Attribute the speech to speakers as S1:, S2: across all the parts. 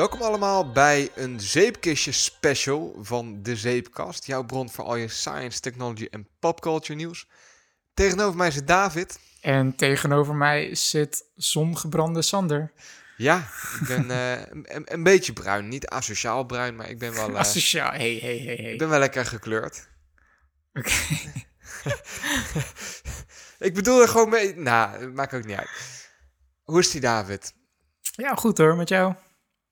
S1: Welkom allemaal bij een zeepkistje special van de Zeepkast. Jouw bron voor al je science, technology en popculture nieuws. Tegenover mij zit David.
S2: En tegenover mij zit zongebrande Sander.
S1: Ja, ik ben eh, een, een beetje bruin. Niet asociaal bruin, maar ik ben wel, eh,
S2: Asociaal, hey, hey, hey, hey.
S1: ik ben wel lekker gekleurd.
S2: Oké.
S1: Ik bedoel er gewoon mee... Nou, maakt ook niet uit. Hoe is die, David?
S2: Ja, goed hoor, met jou.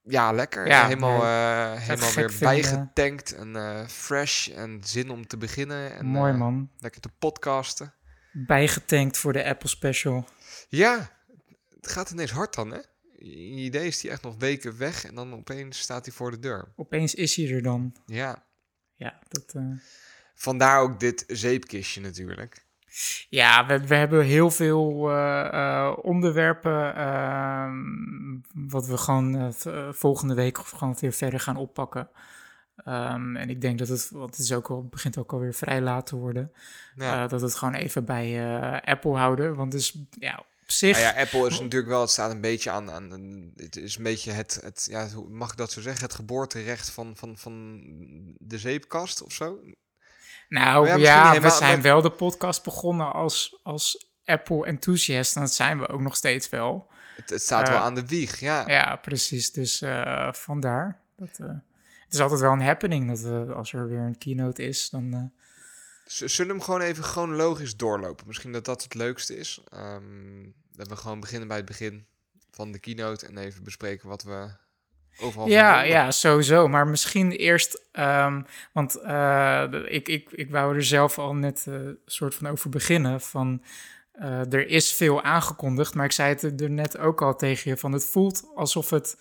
S1: Ja, lekker.
S2: Ja,
S1: helemaal eh, helemaal weer bijgetankt en eh, fresh en zin om te beginnen. En,
S2: Mooi
S1: eh,
S2: man.
S1: lekker te podcasten.
S2: Bijgetankt voor de Apple Special.
S1: Ja, het gaat ineens hard dan, hè? Je idee is die echt nog weken weg en dan opeens staat hij voor de deur.
S2: Opeens is hij er dan.
S1: Ja,
S2: Ja, dat, eh,
S1: vandaar ook dit zeepkistje natuurlijk.
S2: Ja we, we hebben heel veel eh, eh, onderwerpen ehm, wat we gewoon eh, volgende week gewoon weer verder gaan oppakken. Ehm, en ik denk dat het, want het is ook al, begint ook alweer vrij laat te worden,
S1: Ja.
S2: dat we het gewoon even bij Apple houden. Want dus, ja, op zich...
S1: Nou ja, Apple is natuurlijk wel, het staat een beetje aan, aan het is een beetje het, het ja, hoe mag ik dat zo zeggen, het geboorterecht van, van, van de zeepkast of zo.
S2: Nou
S1: Maar ja,
S2: we
S1: helemaal,
S2: zijn
S1: maar-
S2: wel de podcast begonnen als, als Apple enthusiast. En dat zijn we ook nog steeds wel.
S1: Het, het staat
S2: Eh,
S1: wel aan de wieg, ja.
S2: Ja, precies. Dus eh, vandaar. Dat, eh, het is altijd wel een happening dat we, als er weer een keynote is, dan... eh,
S1: Zullen we hem gewoon even chronologisch doorlopen? Misschien dat dat het leukste is. Ehm, dat we gewoon beginnen bij het begin van de keynote en even bespreken wat we overal
S2: ja, ja, sowieso. Maar misschien eerst, ehm, want eh, ik, ik, ik wou er zelf al net eh, een soort van over beginnen. Van eh, er is veel aangekondigd, maar ik zei het er net ook al tegen je. Van het voelt alsof het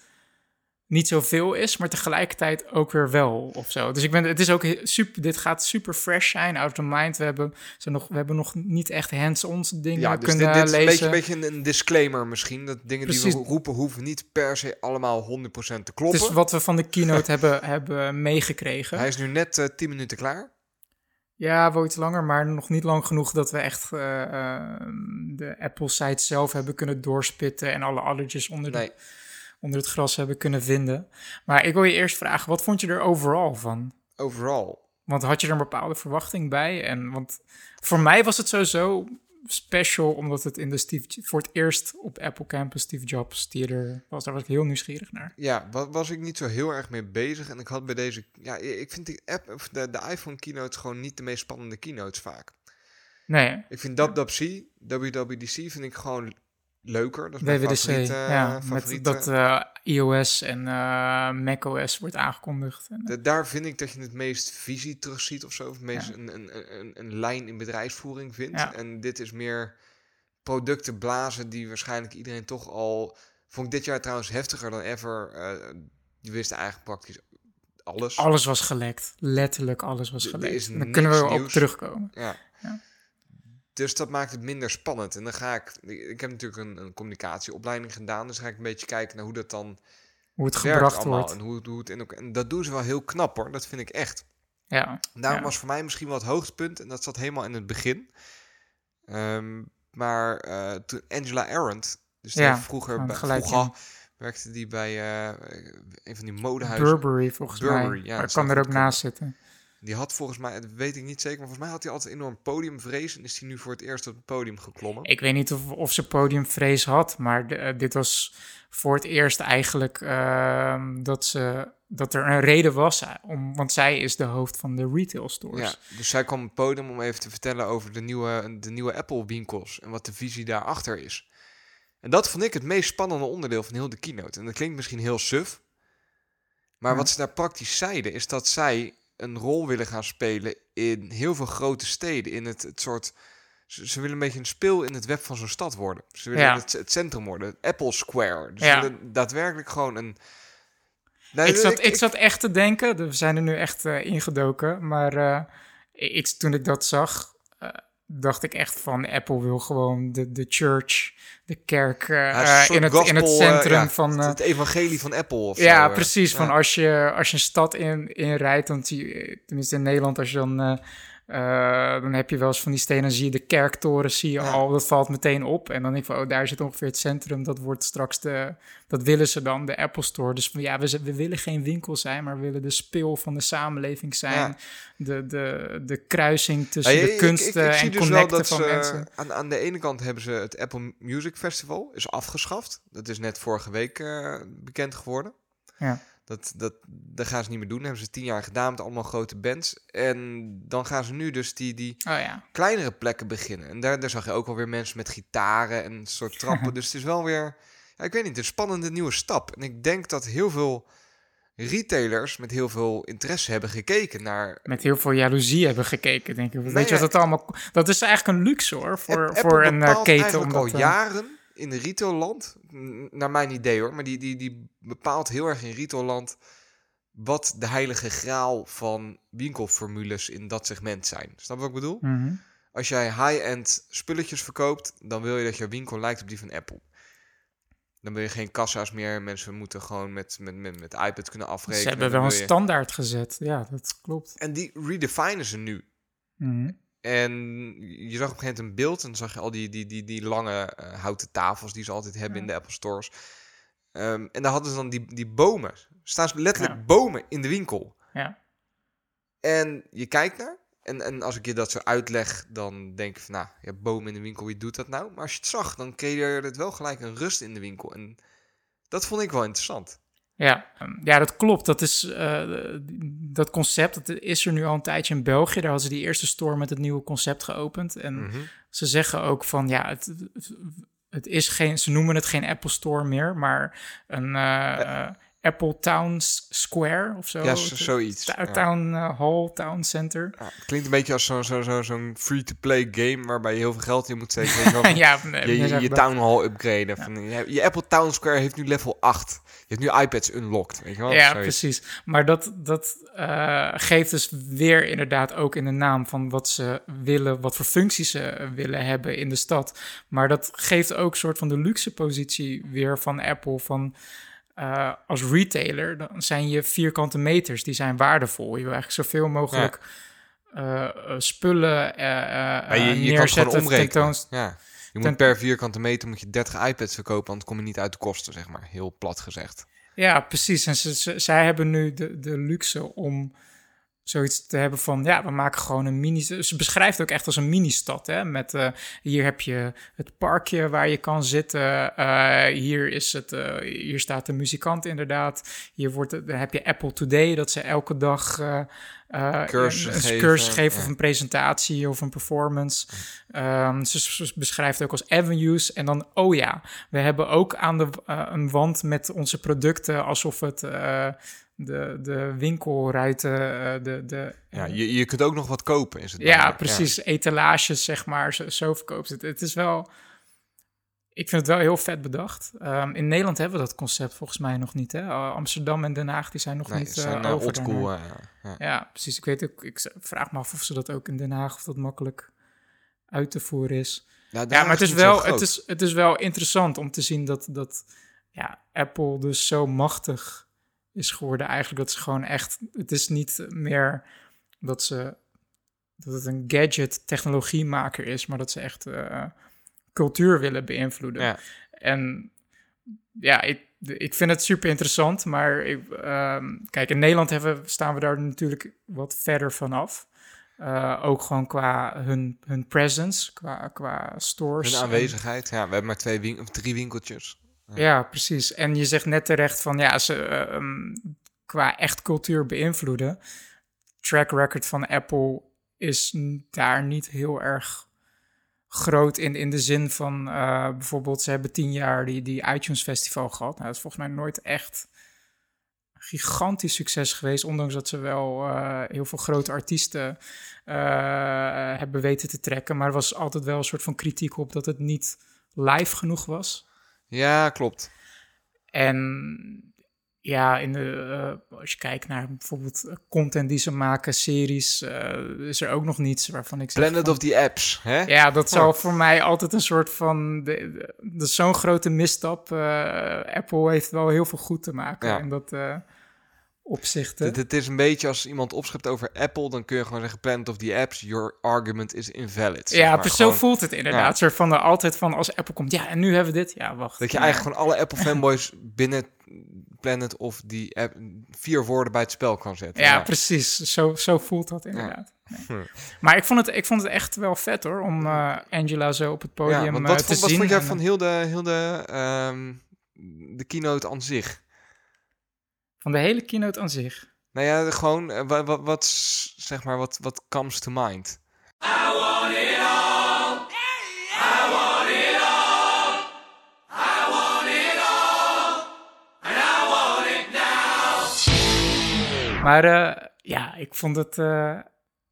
S2: niet zoveel is, maar tegelijkertijd ook weer wel of zo. Dus ik ben, het is ook super. Dit gaat super fresh zijn, out of mind. We hebben, zo nog, we hebben nog niet echt hands-on dingen
S1: Ja, dus
S2: kunnen
S1: dit, dit is een
S2: lezen.
S1: beetje, een beetje een, disclaimer misschien. Dat dingen die we roepen hoeven niet per se allemaal 100% te kloppen.
S2: Is wat we van de keynote hebben, hebben meegekregen.
S1: Hij is nu net eh 10 minuten klaar.
S2: Ja, wel iets langer, maar nog niet lang genoeg dat we echt eh, eh, de Apple-site zelf hebben kunnen doorspitten en alle addertjes onder, de-
S1: Nee,
S2: onder het gras hebben kunnen vinden. Maar ik wil je eerst vragen, wat vond je er overal van?
S1: overal.
S2: Want had je er een bepaalde verwachting bij? En want voor mij was het sowieso special, omdat het in de Steve, voor het eerst op Apple Campus Steve Jobs Theater was. Daar was ik heel nieuwsgierig naar.
S1: Ja, wa- was ik niet zo heel erg mee bezig. En ik had bij deze... Ja, ik vind die app, of de, de iPhone keynotes gewoon niet de meest spannende keynotes vaak.
S2: Nee,
S1: Ik vind WWDC, WWDC vind ik gewoon leuker. Dat is mijn
S2: WWDC,
S1: favoriete,
S2: ja,
S1: favoriete.
S2: met dat eh, iOS en eh, macOS wordt aangekondigd. En,
S1: De- daar vind ik dat je het meest visie terugziet of zo. Of het meest
S2: Ja.
S1: een, een, een, een lijn in bedrijfsvoering vindt.
S2: Ja.
S1: En dit is meer producten blazen die waarschijnlijk iedereen toch al... Vond ik dit jaar trouwens heftiger dan ever. eh die wisten eigenlijk praktisch alles.
S2: Alles was gelekt. Letterlijk alles was gelekt. dan kunnen we op terugkomen.
S1: Ja. Dus dat maakt het minder spannend. En dan ga ik... Ik heb natuurlijk een, een communicatieopleiding gedaan. Dus ga ik een beetje kijken naar hoe dat dan
S2: Hoe het
S1: werkt
S2: gebracht
S1: allemaal.
S2: wordt.
S1: En, hoe, het- hoe het in en dat doen ze wel heel knap hoor. Dat vind ik echt.
S2: Ja.
S1: Daarom
S2: Ja.
S1: was voor mij misschien wel het hoogtepunt. En dat zat helemaal in het begin. Ehm, maar eh, toen Angela Arendt... Dus die
S2: Ja,
S1: vroeger, bij, vroeger werkte die bij eh, een van die modehuizen.
S2: Burberry volgens
S1: Burberry,
S2: mij.
S1: ja,
S2: maar
S1: dat
S2: ik kan er ook naast zitten.
S1: Die had volgens mij, dat weet ik niet zeker, maar volgens mij had hij altijd enorm podiumvrees. En is hij nu voor het eerst op het podium geklommen.
S2: Ik weet niet of, of ze podiumvrees had, maar de- eh, dit was voor het eerst eigenlijk ehm, dat, ze, dat er een reden was. eh, Om, want zij is de hoofd van de retail stores.
S1: Ja, dus zij kwam op het podium om even te vertellen over de nieuwe, de nieuwe Apple-winkels en wat de visie daarachter is. En dat vond ik het meest spannende onderdeel van heel de keynote. En dat klinkt misschien heel suf, maar
S2: Ja.
S1: wat ze daar praktisch zeiden is dat zij een rol willen gaan spelen in heel veel grote steden. In het, het soort. Ze, ze willen een beetje een speel in het web van zo'n stad worden. Ze willen
S2: Ja.
S1: het, het centrum worden, het Apple Square. Dus
S2: Ja.
S1: ze willen daadwerkelijk gewoon een.
S2: Ik, zat, ik, zat echt te denken, we zijn er nu echt eh, ingedoken, maar eh, ik, toen ik dat zag, dacht ik echt van Apple wil gewoon de, de church, de kerk eh,
S1: Ja,
S2: eh, in, het, in het
S1: eh,
S2: centrum
S1: ja,
S2: van...
S1: het,
S2: eh,
S1: het evangelie van Apple. Of
S2: ja,
S1: zo,
S2: precies. Van als, je, als je een stad in, in rijdt, zie je, tenminste in Nederland, als je dan eh, dan heb je wel eens van die stenen, zie je de kerktoren, zie je al, dat valt meteen op. En dan denk ik van, oh, daar zit ongeveer het centrum, dat wordt straks de, dat willen ze dan, de Apple Store. Dus van, ja, we, willen geen winkel zijn, maar we willen de speel van de samenleving zijn.
S1: Ja.
S2: De, de, de kruising tussen
S1: Ja,
S2: de
S1: ik-
S2: kunsten
S1: ik, ik zie
S2: en
S1: dus
S2: connecten van
S1: ze,
S2: mensen.
S1: aan, aan de ene kant hebben ze het Apple Music Festival is afgeschaft. Dat is net vorige week eh, bekend geworden.
S2: Ja.
S1: Dat, dat, dat gaan ze niet meer doen. Dat hebben ze tien jaar gedaan met allemaal grote bands. En dan gaan ze nu dus die, die
S2: Oh ja,
S1: kleinere plekken beginnen. En daar, daar zag je ook alweer mensen met gitaren en soort trappen. dus het is wel weer, ja, ik weet niet, een spannende nieuwe stap. En ik denk dat heel veel retailers met heel veel interesse hebben gekeken naar
S2: met heel veel jaloezie hebben gekeken, denk ik. Weet je wat dat allemaal... Dat is eigenlijk een luxe, hoor, voor,
S1: Apple
S2: voor een eh, keten. Omdat,
S1: al
S2: eh,
S1: jaren in n- naar mijn idee hoor, maar die, die, die bepaalt heel erg in retailland wat de heilige graal van winkelformules in dat segment zijn. Snap je wat ik bedoel?
S2: mhm.
S1: Als jij high-end spulletjes verkoopt, dan wil je dat je winkel lijkt op die van Apple. Dan wil je geen kassa's meer. Mensen moeten gewoon met, met, met, met iPad kunnen afrekenen.
S2: Ze hebben wel een
S1: je-
S2: standaard gezet. Ja, dat klopt.
S1: En die redefinen ze nu.
S2: Mhm.
S1: En je zag op een gegeven moment een beeld en dan zag je al die, die, die, die lange eh, houten tafels die ze altijd hebben in de Apple stores. Ehm, en daar hadden ze dan die, die bomen. Er staan letterlijk
S2: Ja.
S1: bomen in de winkel.
S2: Ja.
S1: En je kijkt naar. En, en als ik je dat zo uitleg, dan denk je van, nou, je hebt bomen in de winkel, wie doet dat nou? Maar als je het zag, dan creëerde het wel gelijk een rust in de winkel. En dat vond ik wel interessant.
S2: Ja, ehm, ja, dat klopt. Dat, is, eh, dat concept dat is er nu al een tijdje in België. Daar hadden ze die eerste store met het nieuwe concept geopend. En
S1: Mhm.
S2: ze zeggen ook van, ja, het, het is geen, ze noemen het geen Apple Store meer, maar een eh, Apple Town Square of zo.
S1: Ja, zo- zoiets.
S2: Town eh, Hall, Town Center.
S1: Ja, het klinkt een beetje als zo'n zo, zo, zo'n free-to-play game waarbij je heel veel geld in moet steken. van
S2: ja,
S1: je, je, je town hall upgraden. Van, je, je Apple Town Square heeft nu level 8. Je hebt nu iPads unlocked, weet je wel?
S2: Ja, precies. Maar dat, dat eh, geeft dus weer inderdaad ook in de naam van wat ze willen, wat voor functies ze willen hebben in de stad. Maar dat geeft ook een soort van de luxe positie weer van Apple. Van eh, als retailer, dan zijn je vierkante meters, die zijn waardevol. Je wil eigenlijk zoveel mogelijk eh, eh, spullen
S1: Ja, je, je kan
S2: neerzetten. tentoons-
S1: Ja. Je moet per vierkante meter moet je 30 iPads verkopen, anders kom je niet uit de kosten, zeg maar. Heel plat gezegd.
S2: Ja, precies. En ze, ze- zij hebben nu de, de luxe om zoiets te hebben van, ja, we maken gewoon een mini... Ze beschrijft ook echt als een mini-stad, hè. Met, eh, hier heb je het parkje waar je kan zitten. eh, hier, is het, eh, hier staat de muzikant inderdaad. Hier wordt, dan heb je Apple Today, dat ze elke dag...
S1: Cursussen
S2: een, een
S1: geven,
S2: cursus geven of een presentatie of een performance. Ehm, ze, ze beschrijft het ook als avenues. En dan, oh ja, we hebben ook aan de, een wand met onze producten alsof het de, de winkelruiten, eh, de, de,
S1: Ja, je, je kunt ook nog wat kopen, is het
S2: ja, precies, etalages, zeg maar, zo, zo verkoopt het. Het is wel, ik vind het wel heel vet bedacht. Ehm, in Nederland hebben we dat concept volgens mij nog niet, hè? Uh, Amsterdam en Den Haag, die zijn nog
S1: Nee,
S2: niet
S1: zijn
S2: eh,
S1: uh,
S2: over
S1: eh, ja.
S2: Ja, precies. Ik weet ook, ik vraag me af of ze dat ook in Den Haag, of dat makkelijk uit te voeren is.
S1: Ja,
S2: Ja, maar het is, wel, het, is, het is wel interessant om te zien dat, dat ja, Apple dus zo machtig is geworden. Eigenlijk dat ze gewoon echt... Het is niet meer dat, ze, dat het een gadget technologiemaker is... maar dat ze echt eh, cultuur willen beïnvloeden.
S1: Ja.
S2: En ja, ik, ik vind het super interessant. Maar ik, ehm, kijk, in Nederland hebben, staan we daar natuurlijk wat verder vanaf. Uh, ook gewoon qua hun, hun presence, qua, qua stores.
S1: Hun aanwezigheid. Ja, we hebben maar twee win drie winkeltjes.
S2: Ja. precies. En je zegt net terecht van ja, ze uh, um, qua echt cultuur beïnvloeden. Track record van Apple is daar niet heel erg groot in, in de zin van uh, bijvoorbeeld, ze hebben tien jaar die, die iTunes Festival gehad. Nou, dat is volgens mij nooit echt gigantisch succes geweest, ondanks dat ze wel uh, heel veel grote artiesten hebben weten te trekken. Maar er was altijd wel een soort van kritiek op dat het niet live genoeg was.
S1: Ja, klopt.
S2: En ja, in de, uh, als je kijkt naar bijvoorbeeld content die ze maken, series, uh, is er ook nog niets waarvan ik zeg
S1: Planet
S2: van,
S1: of the Apps, hè?
S2: Ja, dat zal voor mij altijd een soort van... de- de- Dat is zo'n grote misstap. Uh, Apple heeft wel heel veel goed te maken.
S1: Ja.
S2: En dat... opzichten.
S1: Het, het is een beetje als iemand opschept over Apple, dan kun je gewoon zeggen: Planet of the Apps, your argument is invalid. zeg
S2: ja,
S1: maar. Gewoon
S2: zo voelt het inderdaad.
S1: Ja.
S2: Van er altijd van als Apple komt, ja, en nu hebben we dit. Ja, wacht.
S1: Dat je eigenlijk gewoon alle Apple fanboys binnen Planet of the App vier woorden bij het spel kan zetten.
S2: Ja, precies. Zo, zo voelt dat inderdaad. Nee.
S1: Hm.
S2: Maar ik vond, het, ik vond het echt wel vet hoor, om eh, Angela zo op het podium
S1: Ja, want
S2: eh,
S1: wat,
S2: te
S1: vond, wat
S2: zien.
S1: vond jij
S2: En,
S1: van heel de, heel de, ehm, de keynote aan zich?
S2: Van de hele keynote aan zich.
S1: Nou ja, gewoon, eh, wat, wat, wat, zeg maar, wat, wat comes to mind?
S2: Maar eh, ja, ik vond het... eh,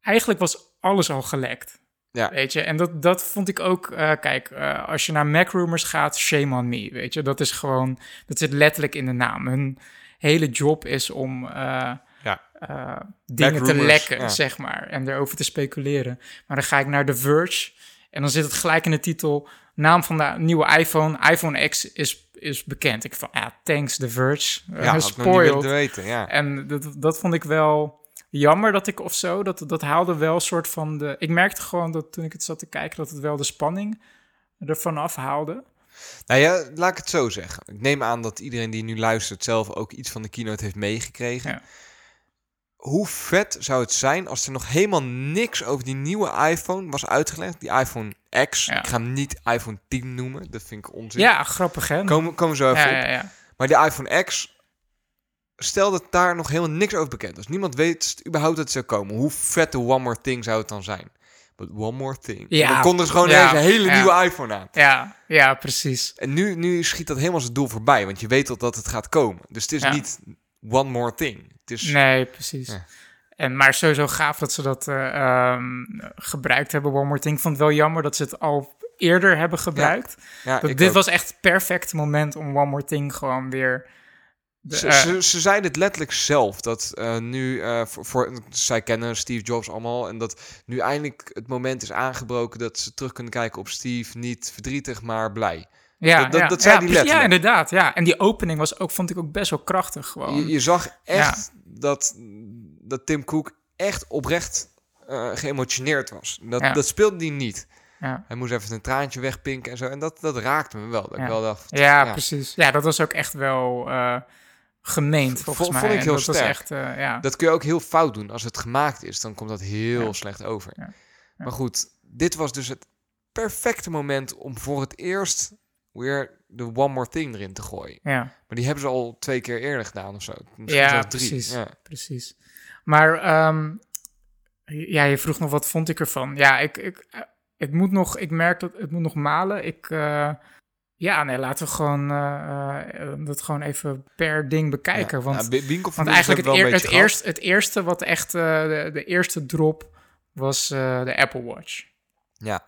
S2: eigenlijk was alles al gelekt.
S1: Ja.
S2: Weet je, en dat, dat vond ik ook... kijk, als je naar Mac Rumors gaat, shame on me, weet je. Dat is gewoon... Dat zit letterlijk in de naam. Hun hele job is om... eh,
S1: Ja.
S2: eh, dingen te lekken,
S1: ja.
S2: zeg maar. En erover te speculeren. Maar dan ga ik naar The Verge. En dan zit het gelijk in de titel. Naam van de nieuwe iPhone. iPhone X is, is bekend. Ik van, ja, thanks The Verge. Uh,
S1: Ja, niet
S2: spoiled.
S1: willen weten, ja.
S2: En dat, dat vond ik wel jammer dat ik of zo. Dat, dat haalde wel een soort van de. Ik merkte gewoon dat toen ik het zat te kijken, dat het wel de spanning ervan afhaalde.
S1: Nou ja, laat ik het zo zeggen. Ik neem aan dat iedereen die nu luistert zelf ook iets van de keynote heeft meegekregen.
S2: Ja.
S1: Hoe vet zou het zijn als er nog helemaal niks over die nieuwe iPhone was uitgelegd? Die iPhone X.
S2: Ja.
S1: Ik ga hem niet iPhone 10 noemen. Dat vind ik onzin.
S2: Ja, grappig hè?
S1: Komen, komen we zo even
S2: ja,
S1: op. Maar die iPhone X, stel dat daar nog helemaal niks over bekend is. Niemand weet überhaupt dat het zou komen. Hoe vet de One More Thing zou het dan zijn? But One More Thing.
S2: Ja.
S1: En dan komt er gewoon
S2: Ja.
S1: een hele
S2: Ja.
S1: nieuwe iPhone aan.
S2: ja, ja, precies.
S1: En nu, nu schiet dat helemaal zijn doel voorbij. Want je weet al dat het gaat komen. Dus het is
S2: Ja.
S1: niet One More Thing. Het is,
S2: Nee, precies. En, maar sowieso gaaf dat ze dat eh, ehm, gebruikt hebben. One More Thing. Ik vond het wel jammer dat ze het al eerder hebben gebruikt.
S1: ja,
S2: dit
S1: ook.
S2: was echt het perfecte moment om One More Thing gewoon weer...
S1: Ze,
S2: eh,
S1: ze, ze zeiden het letterlijk zelf. Dat eh, nu, eh, voor, voor, zij kennen Steve Jobs allemaal. En dat nu eindelijk het moment is aangebroken dat ze terug kunnen kijken op Steve. Niet verdrietig, maar blij.
S2: Ja,
S1: Dat- dat-
S2: ja,
S1: dat
S2: ja,
S1: die
S2: precies, Ja,
S1: letterlijk.
S2: inderdaad. Ja. En die opening was ook, vond ik ook best wel krachtig gewoon.
S1: Je, je zag echt dat, dat Tim Cook echt oprecht eh, geëmotioneerd was. Dat, dat speelde hij niet.
S2: ja.
S1: Hij moest even een traantje wegpinken en zo. En dat, dat raakte me wel. Dat
S2: Ja.
S1: ik wel dacht,
S2: Ja,
S1: ja.
S2: precies. Ja, dat was ook echt wel gemeend, volgens
S1: Vond-
S2: mij.
S1: vond ik heel
S2: dat
S1: sterk.
S2: echt, eh, ja.
S1: Dat kun je ook heel fout doen. Als het gemaakt is, dan komt dat heel
S2: Ja.
S1: slecht over.
S2: Ja.
S1: Maar goed, dit was dus het perfecte moment om voor het eerst weer de One More Thing erin te gooien.
S2: ja.
S1: Maar die hebben ze al twee keer eerder gedaan of zo. Misschien
S2: Ja,
S1: drie.
S2: precies.
S1: Ja.
S2: Precies. Maar ehm, ja, je vroeg nog wat vond ik ervan. Ja, ik, ik, eh, het moet nog, ik merk dat het moet nog malen. Ik, eh, ja, nee, laten we gewoon eh, eh, dat gewoon even per ding bekijken.
S1: Ja.
S2: want
S1: Nou,
S2: want eigenlijk het, eer- het, eerst, het eerste wat echt, eh, de, de eerste drop was eh, de Apple Watch.
S1: Ja.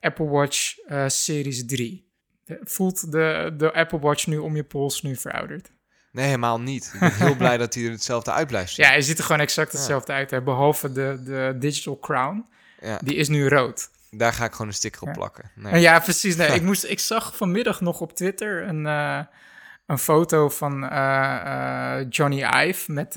S2: Apple Watch eh, Series 3. De- voelt de, de Apple Watch nu om je pols nu verouderd?
S1: Nee, helemaal niet. Ik ben heel blij dat hij er hetzelfde uit blijft zien.
S2: Ja, je ziet er gewoon exact hetzelfde uit. Hè? Behalve de, de Digital Crown.
S1: Ja,
S2: Die is nu rood.
S1: Daar ga ik gewoon een sticker op plakken. Nee.
S2: En ja, precies. Nee, ik, moest, ik zag vanmiddag nog op Twitter een, eh, een foto van eh, eh, Johnny Ive. Met,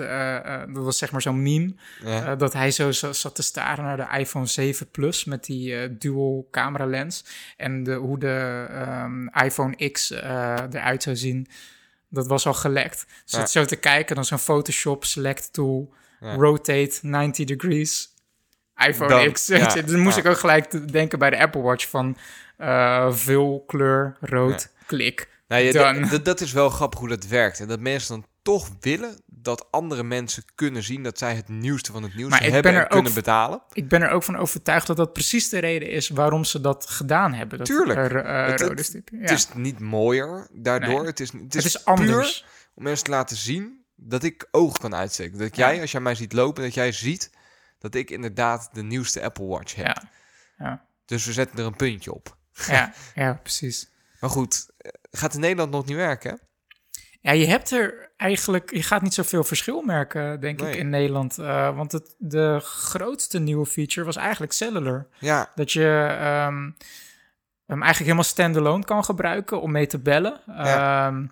S2: dat was zeg maar zo'n meme.
S1: Ja.
S2: dat hij zo, zo zat te staren naar de iPhone 7 Plus met die dual camera lens. En de, hoe de ehm, iPhone X eruit zou zien. Dat was al gelekt. Dus
S1: Ja.
S2: zo te kijken, dan zo'n Photoshop select tool,
S1: Ja.
S2: rotate 90 degrees. iPhone
S1: Dan-
S2: X.
S1: ja.
S2: Dan moest
S1: ja.
S2: ik ook gelijk denken bij de Apple Watch van eh vul, kleur, rood, klik.
S1: Nou,
S2: Dan.
S1: dat- is wel grappig hoe dat werkt. En dat mensen dan toch willen dat andere mensen kunnen zien dat zij het nieuwste van het nieuws
S2: Maar
S1: hebben
S2: ben
S1: en kunnen betalen.
S2: Ik ben er ook van overtuigd dat dat precies de reden is waarom ze dat gedaan hebben. Dat
S1: Tuurlijk.
S2: er, eh,
S1: Het-
S2: rode. Ja.
S1: Het is niet mooier daardoor.
S2: Nee.
S1: Het is, het is,
S2: Het is anders.
S1: om mensen te laten zien dat ik oog kan uitsteken. Dat jij, als jij mij ziet lopen, dat jij ziet dat ik inderdaad de nieuwste Apple Watch heb.
S2: Ja. Ja.
S1: Dus we zetten er een puntje op.
S2: Ja, ja, precies.
S1: Maar goed, eh, gaat in Nederland nog niet werken?
S2: Ja, je hebt er eigenlijk, je gaat niet zoveel verschil merken, denk ik, in Nederland. Eh, want het, de grootste nieuwe feature was eigenlijk cellular.
S1: Ja,
S2: Dat je, ehm, hem eigenlijk helemaal standalone kan gebruiken om mee te bellen.
S1: Ja.
S2: Ehm,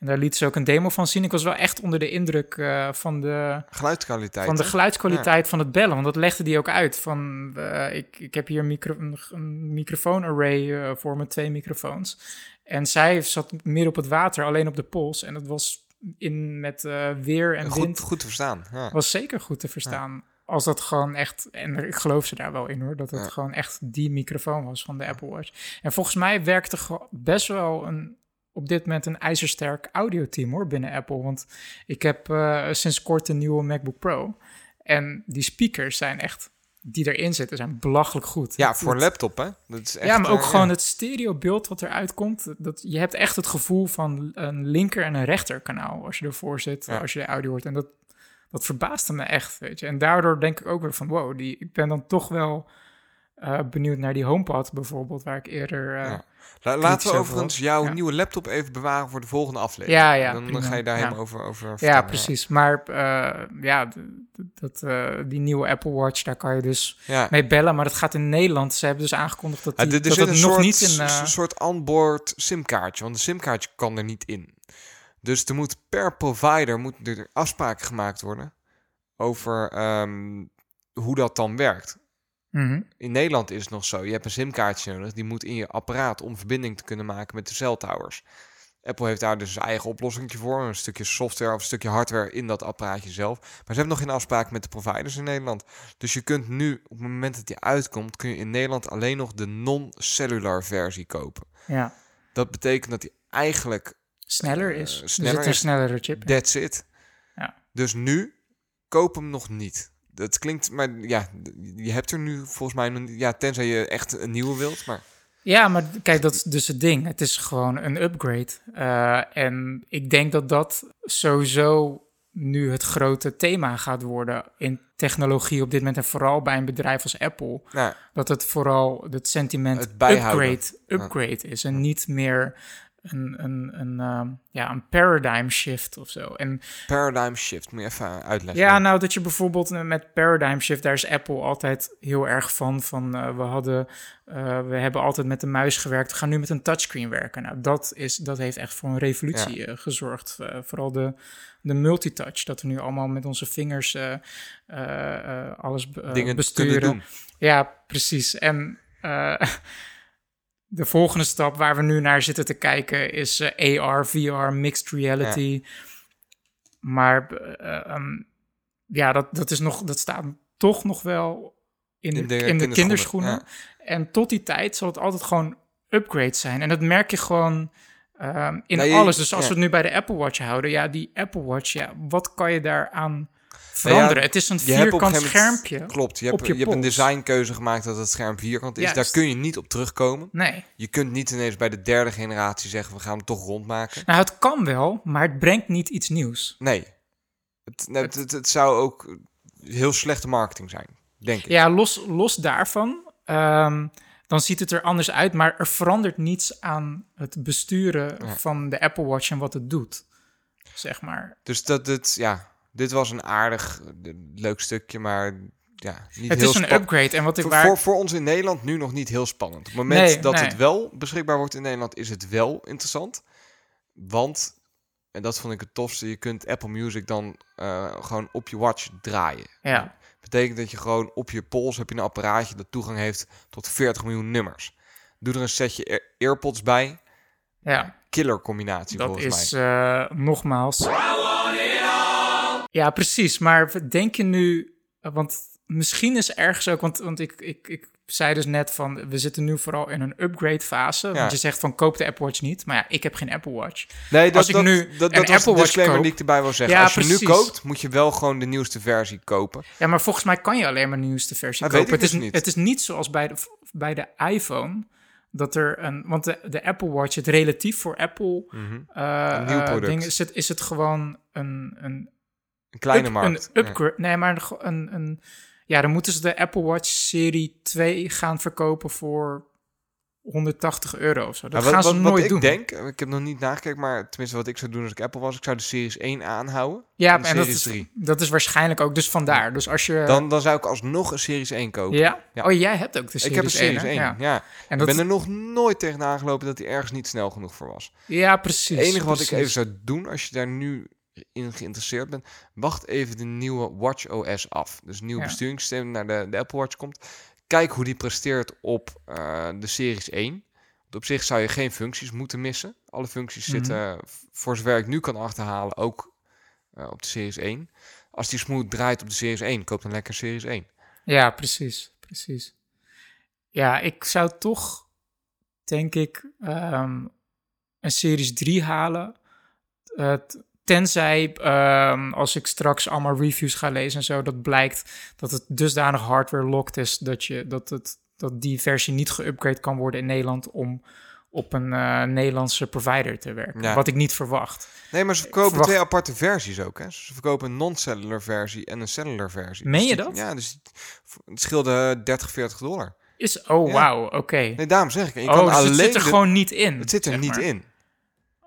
S2: en daar liet ze ook een demo van zien. Ik was wel echt onder de indruk eh, van de,
S1: Geluidskwaliteit.
S2: van de geluidskwaliteit van het bellen. Want dat legde die ook uit. Van, eh, ik, ik heb hier een, micro, een, een microfoon-array eh, voor mijn twee microfoons. En zij zat midden op het water, alleen op de pols. En dat was in, met weer en wind
S1: goed, goed te verstaan. Ja.
S2: was zeker goed te verstaan. Als dat gewoon echt, en ik geloof ze daar wel in hoor, dat het
S1: Ja.
S2: gewoon echt die microfoon was van de Apple Watch. En volgens mij werkte best wel een, op dit moment een ijzersterk audioteam hoor binnen Apple. Want ik heb eh, sinds kort een nieuwe MacBook Pro. En die speakers zijn echt, die erin zitten, zijn belachelijk goed.
S1: Ja, voor een laptop, hè? Dat is echt,
S2: ja, maar ook
S1: eh,
S2: gewoon
S1: ja.
S2: het stereobeeld wat eruit komt. Dat, je hebt echt het gevoel van een linker en een rechter kanaal als je ervoor zit,
S1: Ja.
S2: als je de audio hoort. En dat, dat verbaasde me echt, weet je. En daardoor denk ik ook weer van, wow, die, ik ben dan toch wel eh, benieuwd naar die HomePod bijvoorbeeld, waar ik eerder...
S1: Ja. La- laten we
S2: over
S1: overigens
S2: had.
S1: jouw
S2: Ja.
S1: nieuwe laptop even bewaren voor de volgende aflevering.
S2: Ja, ja,
S1: Dan,
S2: prima.
S1: ga je daar
S2: Ja.
S1: helemaal over, over
S2: Ja, precies. Maar eh, ja, dat, die nieuwe Apple Watch, daar kan je dus mee bellen. Maar dat gaat in Nederland. Ze hebben dus aangekondigd dat, die, dat
S1: zit
S2: het
S1: een
S2: nog
S1: soort,
S2: niet in... eh,
S1: soort onboard simkaartje, want de simkaartje kan er niet in. Dus er moet per provider moet er afspraken gemaakt worden over ehm, hoe dat dan werkt.
S2: mhm.
S1: In Nederland is het nog zo, je hebt een simkaartje nodig, die moet in je apparaat om verbinding te kunnen maken met de celtowers. Apple heeft daar dus zijn eigen oplossing voor, een stukje software of een stukje hardware in dat apparaatje zelf. Maar ze hebben nog geen afspraak met de providers in Nederland. Dus je kunt nu, op het moment dat die uitkomt, kun je in Nederland alleen nog de non-cellular versie kopen.
S2: Ja,
S1: Dat betekent dat die eigenlijk
S2: sneller
S1: Eh,
S2: is.
S1: sneller
S2: er zit een
S1: is.
S2: snellere chip in.
S1: that's it.
S2: Ja.
S1: Dus nu, koop hem nog niet. Dat klinkt, maar ja, je hebt er nu volgens mij niet, ja, tenzij je echt een nieuwe wilt, maar...
S2: Ja, maar kijk, dat is dus het ding. Het is gewoon een upgrade. Eh, en ik denk dat dat sowieso nu het grote thema gaat worden in technologie op dit moment. En vooral bij een bedrijf als Apple. Dat het vooral het sentiment
S1: Het
S2: upgrade, upgrade is. En niet meer een, een, een, ehm, ja, een paradigm shift of zo. En
S1: paradigm shift, moet je even uitleggen.
S2: Ja, nou dat je bijvoorbeeld eh, met Paradigm Shift, daar is Apple altijd heel erg van. Van eh, we hadden, eh, we hebben altijd met de muis gewerkt, we gaan nu met een touchscreen werken. Nou, dat, is, dat heeft echt voor een revolutie gezorgd. Vooral de, de multitouch, dat we nu allemaal met onze vingers alles
S1: Dingen
S2: besturen.
S1: doen.
S2: Ja, precies. En de volgende stap waar we nu naar zitten te kijken is eh, AR, VR, mixed reality. Maar eh, ehm, ja, dat, dat, is nog, dat staat toch nog wel in de, in de, kinderschoenen. En tot die tijd zal het altijd gewoon upgrades zijn. En dat merk je gewoon ehm, in
S1: Nou, je-
S2: alles. Dus als
S1: ja.
S2: we het nu bij de Apple Watch houden, ja, die Apple Watch, ja, wat kan je daaraan veranderen? het is een vierkant
S1: moment-
S2: schermpje.
S1: Klopt, je hebt, je
S2: je
S1: hebt een designkeuze gemaakt dat het scherm vierkant is.
S2: Juist.
S1: Daar kun je niet op terugkomen.
S2: Nee.
S1: Je kunt niet ineens bij de derde generatie zeggen, we gaan hem toch rondmaken.
S2: Nou, het kan wel, maar het brengt niet iets nieuws.
S1: Nee. Het, nou, het, het, het zou ook heel slechte marketing zijn, denk ik.
S2: Ja, los, los daarvan, ehm, dan ziet het er anders uit, maar er verandert niets aan het besturen
S1: Ja.
S2: van de Apple Watch en wat het doet. Zeg maar.
S1: Dus dat het, ja, dit was een aardig, eh, leuk stukje, maar ja, niet
S2: Het
S1: heel
S2: is een upgrade. En wat ik
S1: Voor,
S2: waar.
S1: voor, voor ons in Nederland nu nog niet heel spannend. Op het moment
S2: Nee,
S1: dat
S2: nee.
S1: het wel beschikbaar wordt in Nederland, is het wel interessant. Want, en dat vond ik het tofste, je kunt Apple Music dan eh, gewoon op je watch draaien.
S2: Ja.
S1: Betekent dat je gewoon op je pols heb je een apparaatje dat toegang heeft tot 40 miljoen nummers. Doe er een setje Air- AirPods bij.
S2: ja,
S1: Killer combinatie
S2: dat
S1: volgens
S2: is
S1: mij.
S2: eh, nogmaals. Ja, precies. Maar denk je nu. Want misschien is ergens ook. Want, want ik, ik, ik zei dus net van. We zitten nu vooral in een upgrade fase.
S1: Ja.
S2: Want je zegt van koop de Apple Watch niet. Maar ja, ik heb geen Apple Watch.
S1: Nee, dat,
S2: als ik
S1: dat,
S2: nu
S1: dat, dat
S2: een Apple Watch koop-
S1: die ik erbij wil zeggen.
S2: Ja,
S1: Als je nu koopt, moet je wel gewoon de nieuwste versie kopen.
S2: Ja, maar volgens mij kan je alleen maar de nieuwste versie kopen. Het is,
S1: dus niet.
S2: het is niet zoals bij de, bij de iPhone. Dat er een. Want de, de Apple Watch, het relatief voor Apple. eh,
S1: Een nieuw
S2: eh,
S1: product.
S2: ding is, het, is het gewoon een. een
S1: Een kleine
S2: up-
S1: markt.
S2: Een
S1: Ja.
S2: upgrade. Nee, maar een, een. Ja, dan moeten ze de Apple Watch Serie 2 gaan verkopen voor 180 euro of zo. Dat
S1: Maar
S2: gaan ze
S1: wat, wat
S2: nooit
S1: ik
S2: doen.
S1: denk, ik heb nog niet nagekeken, maar tenminste wat ik zou doen als ik Apple was, ik zou de Series 1 aanhouden.
S2: ja,
S1: en de
S2: en dat
S1: Series
S2: is,
S1: 3.
S2: dat is waarschijnlijk ook dus vandaar. Dus als je...
S1: Dan, dan zou ik alsnog een Series 1 kopen.
S2: ja?
S1: Ja.
S2: Oh, jij hebt ook de Series
S1: ik heb een Series 1,
S2: 1, hè?
S1: ja.
S2: Ja. En
S1: Ik ben er nog nooit tegen aangelopen dat hij ergens niet snel genoeg voor was.
S2: ja, precies.
S1: Het enige wat ik even zou doen, als je daar nu in geïnteresseerd bent, wacht even de nieuwe Watch OS af. Dus nieuw
S2: Ja.
S1: besturingssysteem naar de, de Apple Watch komt. Kijk hoe die presteert op eh, de Series 1. Want op zich zou je geen functies moeten missen. Alle functies
S2: Mhm.
S1: zitten, voor zover ik nu kan achterhalen, ook eh, op de Series 1. Als die smooth draait op de Series 1, koop dan lekker Series 1.
S2: Ja, precies, precies. Ja, ik zou toch, denk ik, ehm, een Series 3 halen. Eh, t- tenzij, ehm, als ik straks allemaal reviews ga lezen en zo, dat blijkt dat het dusdanig hardware locked is dat, je, dat, het, dat die versie niet geüpgrade kan worden in Nederland om op een eh, Nederlandse provider te werken.
S1: Ja.
S2: Wat ik niet verwacht.
S1: Nee, maar ze verkopen
S2: verwacht-
S1: twee aparte versies ook. Hè? Ze verkopen een non-cellular versie en een cellular versie.
S2: Meen
S1: Dus
S2: je
S1: die-
S2: dat?
S1: Ja, dus het scheelde 30, 40 dollar.
S2: Is, oh,
S1: Ja.
S2: wauw, oké.
S1: Nee, daarom zeg ik. Je
S2: Oh,
S1: kan
S2: dus
S1: alleen
S2: het zit er
S1: de-
S2: gewoon niet in.
S1: het zit er niet
S2: maar.
S1: in.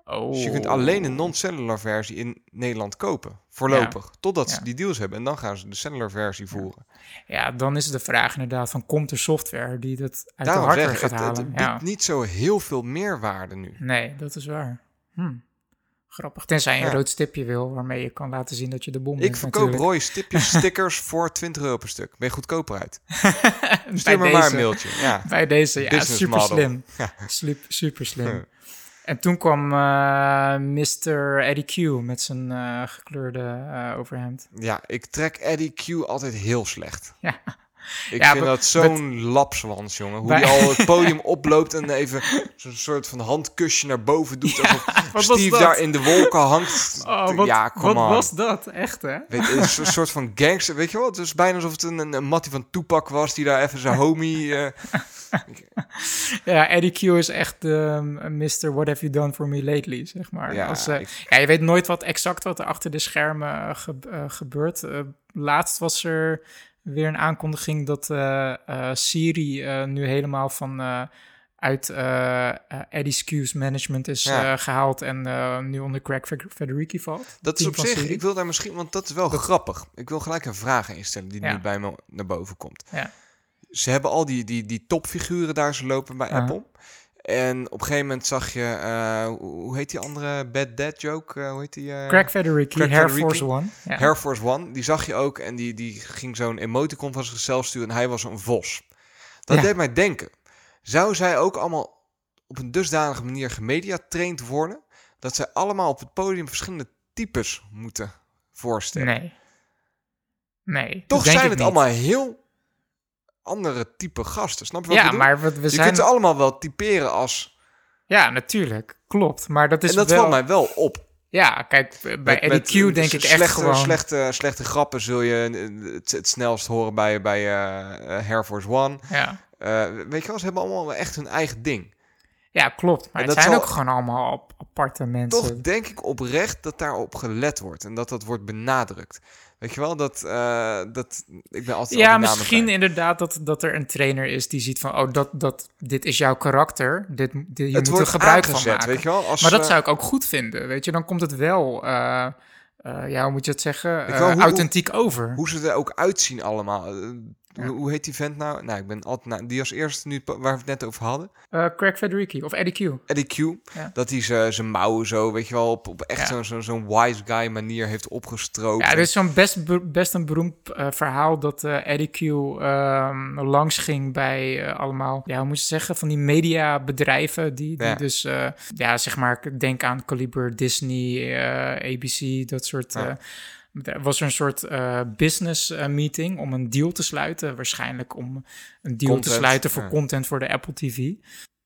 S2: Oh.
S1: Dus je kunt alleen een non-cellular versie in Nederland kopen. Voorlopig. Totdat ze die deals hebben. En dan gaan ze de cellular versie voeren.
S2: Ja, dan is de vraag inderdaad van komt er software die dat uit
S1: daarom
S2: de hardware gaat
S1: het, het
S2: halen?
S1: biedt
S2: ja.
S1: niet zo heel veel meerwaarde nu.
S2: Nee, dat is waar. Hm. Grappig. Tenzij je een rood stipje wil waarmee je kan laten zien dat je de bom
S1: Ik
S2: bent
S1: verkoop rode stipjes stickers voor 20 euro per stuk. Ben je goedkoper uit. Stuur me maar een mailtje.
S2: Bij deze, ja,
S1: Business
S2: super
S1: model.
S2: slim. Super slim. En toen kwam eh Mr. Eddie Q met zijn eh, gekleurde eh, overhemd.
S1: Ja, ik trek Eddie Q altijd heel slecht.
S2: Ja.
S1: Ik
S2: Ja,
S1: vind dat zo'n lapswans, jongen. Hoe die al het podium oploopt en even zo'n soort van handkusje naar boven doet. alsof
S2: wat was
S1: Steve
S2: dat?
S1: daar in de wolken hangt.
S2: Oh, wat,
S1: ja, come
S2: wat
S1: on.
S2: was dat? Echt, hè?
S1: Weet, een soort van gangster, weet je wel? Het is bijna alsof het een, een, een mattie van Tupac was die daar even zijn homie... eh,
S2: Ja, Eddie Q is echt de Mr. What have you done for me lately, zeg maar.
S1: Ja,
S2: Als, eh,
S1: ik-
S2: ja, je weet nooit wat exact wat er achter de schermen eh, ge- gebeurt. Laatst was er weer een aankondiging dat eh, eh, Siri eh, nu helemaal van uit Eddie's Q's management is
S1: Ja.
S2: eh, gehaald en nu onder Craig Fe- Federici valt.
S1: dat is op zich,
S2: Siri.
S1: ik wil daar misschien, want dat is wel grappig. Ik wil gelijk een vraag instellen die
S2: Ja.
S1: nu bij me naar boven komt.
S2: Ja.
S1: Ze hebben al die, die, die topfiguren daar zo lopen bij. Apple. En op een gegeven moment zag je, eh, hoe heet die andere Bad Dad joke? Eh, hoe heet die? eh,
S2: Craig Federici,
S1: Craig
S2: Air
S1: Federici.
S2: Force One. Ja.
S1: Air Force One, die zag je ook en die, die ging zo'n emoticon van zichzelf sturen en hij was een vos. Dat
S2: Ja.
S1: deed mij denken. Zou zij ook allemaal op een dusdanige manier gemediatraind worden, dat zij allemaal op het podium verschillende types moeten voorstellen?
S2: Nee. Nee.
S1: Toch zijn het
S2: niet.
S1: allemaal heel andere type gasten. Snap je wat ik
S2: Ja,
S1: bedoel?
S2: maar we, we
S1: Je
S2: zijn...
S1: kunt ze allemaal wel typeren als...
S2: Ja, natuurlijk. Klopt. Maar dat is
S1: en dat
S2: wel...
S1: valt mij wel op.
S2: Ja, kijk, bij
S1: Met-
S2: Eddie
S1: met,
S2: Q denk ik echt
S1: slechte,
S2: gewoon...
S1: Slechte, slechte grappen zul je het, het snelst horen bij, bij eh, Air Force One.
S2: Ja.
S1: Eh, weet je wel, ze hebben allemaal echt hun eigen ding.
S2: ja, klopt. Maar
S1: En
S2: het
S1: dat
S2: zijn ook gewoon allemaal ap- aparte mensen.
S1: Toch denk ik oprecht dat daarop gelet wordt en dat dat wordt benadrukt. Weet je wel, dat, eh, dat ik ben altijd al
S2: ja, misschien inderdaad dat, dat er een trainer is die ziet van... oh, dat, dat, dit is jouw karakter. Dit, dit, je
S1: Het
S2: moet er gebruik van maken.
S1: weet je wel. Als,
S2: maar dat
S1: eh,
S2: zou ik ook goed vinden, weet je. Dan komt het wel, eh, ja, hoe moet je het zeggen,
S1: wel, hoe-
S2: authentiek over.
S1: Hoe ze er ook uitzien allemaal. Hoe, heet die vent nou? Nou, ik ben altijd... Nou, die als eerste nu, waar we het net over hadden.
S2: Eh, Craig Federici of Eddie Q.
S1: Eddie Q.
S2: Ja.
S1: Dat hij ze- zijn mouwen zo, weet je wel, op, op echt
S2: Ja.
S1: zo'n zo'n wise guy manier heeft opgestroopt.
S2: Ja, er is zo'n best, be- best een beroemd eh, verhaal dat eh, Eddie Q ehm, langs ging bij allemaal, ja, hoe moet je zeggen, van die mediabedrijven die, die dus, ja, zeg maar, denk aan Caliber, Disney, ABC, dat soort. Was er een soort eh, business eh, meeting om een deal te sluiten. Waarschijnlijk om een deal
S1: Content,
S2: te sluiten voor
S1: ja.
S2: content voor de Apple TV.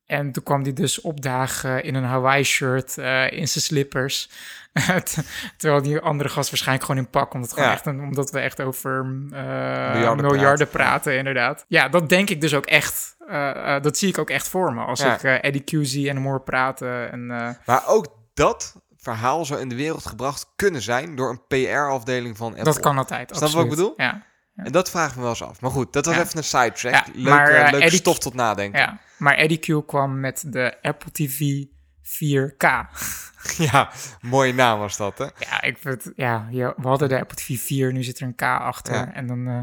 S2: En toen kwam hij dus opdagen in een Hawaii-shirt, eh, in zijn slippers. Terwijl die andere gast waarschijnlijk gewoon in pak. Omdat, het gewoon
S1: Ja.
S2: echt een, omdat we echt over
S1: Miljarden
S2: miljarden,
S1: praten.
S2: praten, inderdaad. Ja, dat denk ik dus ook echt. dat zie ik ook echt voor me. Als ik Eddie Q zie en hoor praten. En,
S1: Maar ook dat verhaal zou in de wereld gebracht kunnen zijn door een PR-afdeling van Apple.
S2: dat kan altijd.
S1: Snap wat ik bedoel?
S2: Ja,
S1: En dat vraag ik me wel eens af. Maar goed, dat was
S2: Ja.
S1: even een sidetrack.
S2: Ja,
S1: Leuke,
S2: maar, eh,
S1: leuke
S2: Eddie-
S1: stof tot nadenken.
S2: ja. Maar Eddie Q kwam met de Apple TV 4K.
S1: ja, mooie naam was dat, hè?
S2: Ja, ik vind, ja, we hadden de Apple TV 4, nu zit er een K achter. En dan eh,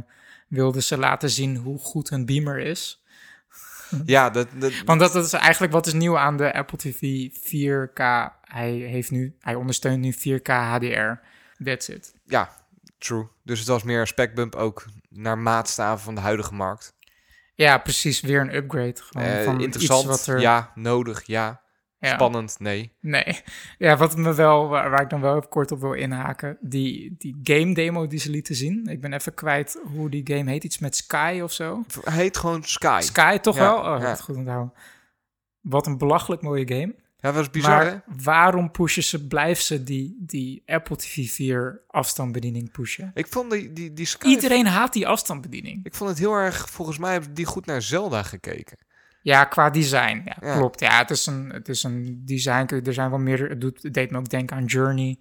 S2: wilden ze laten zien hoe goed een beamer is.
S1: Ja, dat, dat,
S2: Want dat, dat is eigenlijk wat is nieuw aan de Apple TV 4K. Hij, heeft nu, hij ondersteunt nu 4K HDR. That's it.
S1: ja, true. Dus het was meer een specbump ook naar maatstaven van de huidige markt.
S2: Ja, precies. Weer een upgrade. Gewoon
S1: Eh,
S2: van
S1: interessant,
S2: iets wat er,
S1: ja. Nodig, ja.
S2: Ja.
S1: Spannend, nee.
S2: Nee. Ja, wat me wel, waar, waar ik dan wel even kort op wil inhaken. Die, die game demo die ze lieten zien. Ik ben even kwijt hoe die game heet. Iets met Sky of zo.
S1: Heet gewoon Sky.
S2: Sky toch
S1: Ja,
S2: wel? Oh,
S1: ja.
S2: goed onthouden. Wat een belachelijk mooie game.
S1: Ja, dat was bizar, hè?
S2: maar waarom pushen ze, blijven ze die, die Apple TV 4 afstandsbediening pushen?
S1: Ik vond die, die, die Sky...
S2: Iedereen haat die afstandsbediening.
S1: Ik vond het heel erg... Volgens mij hebben die goed naar Zelda gekeken.
S2: Ja, qua design. Ja,
S1: Ja.
S2: klopt. Ja, het is een, het is een design. Er zijn wel meer. Het, doet, het deed me ook denken aan Journey.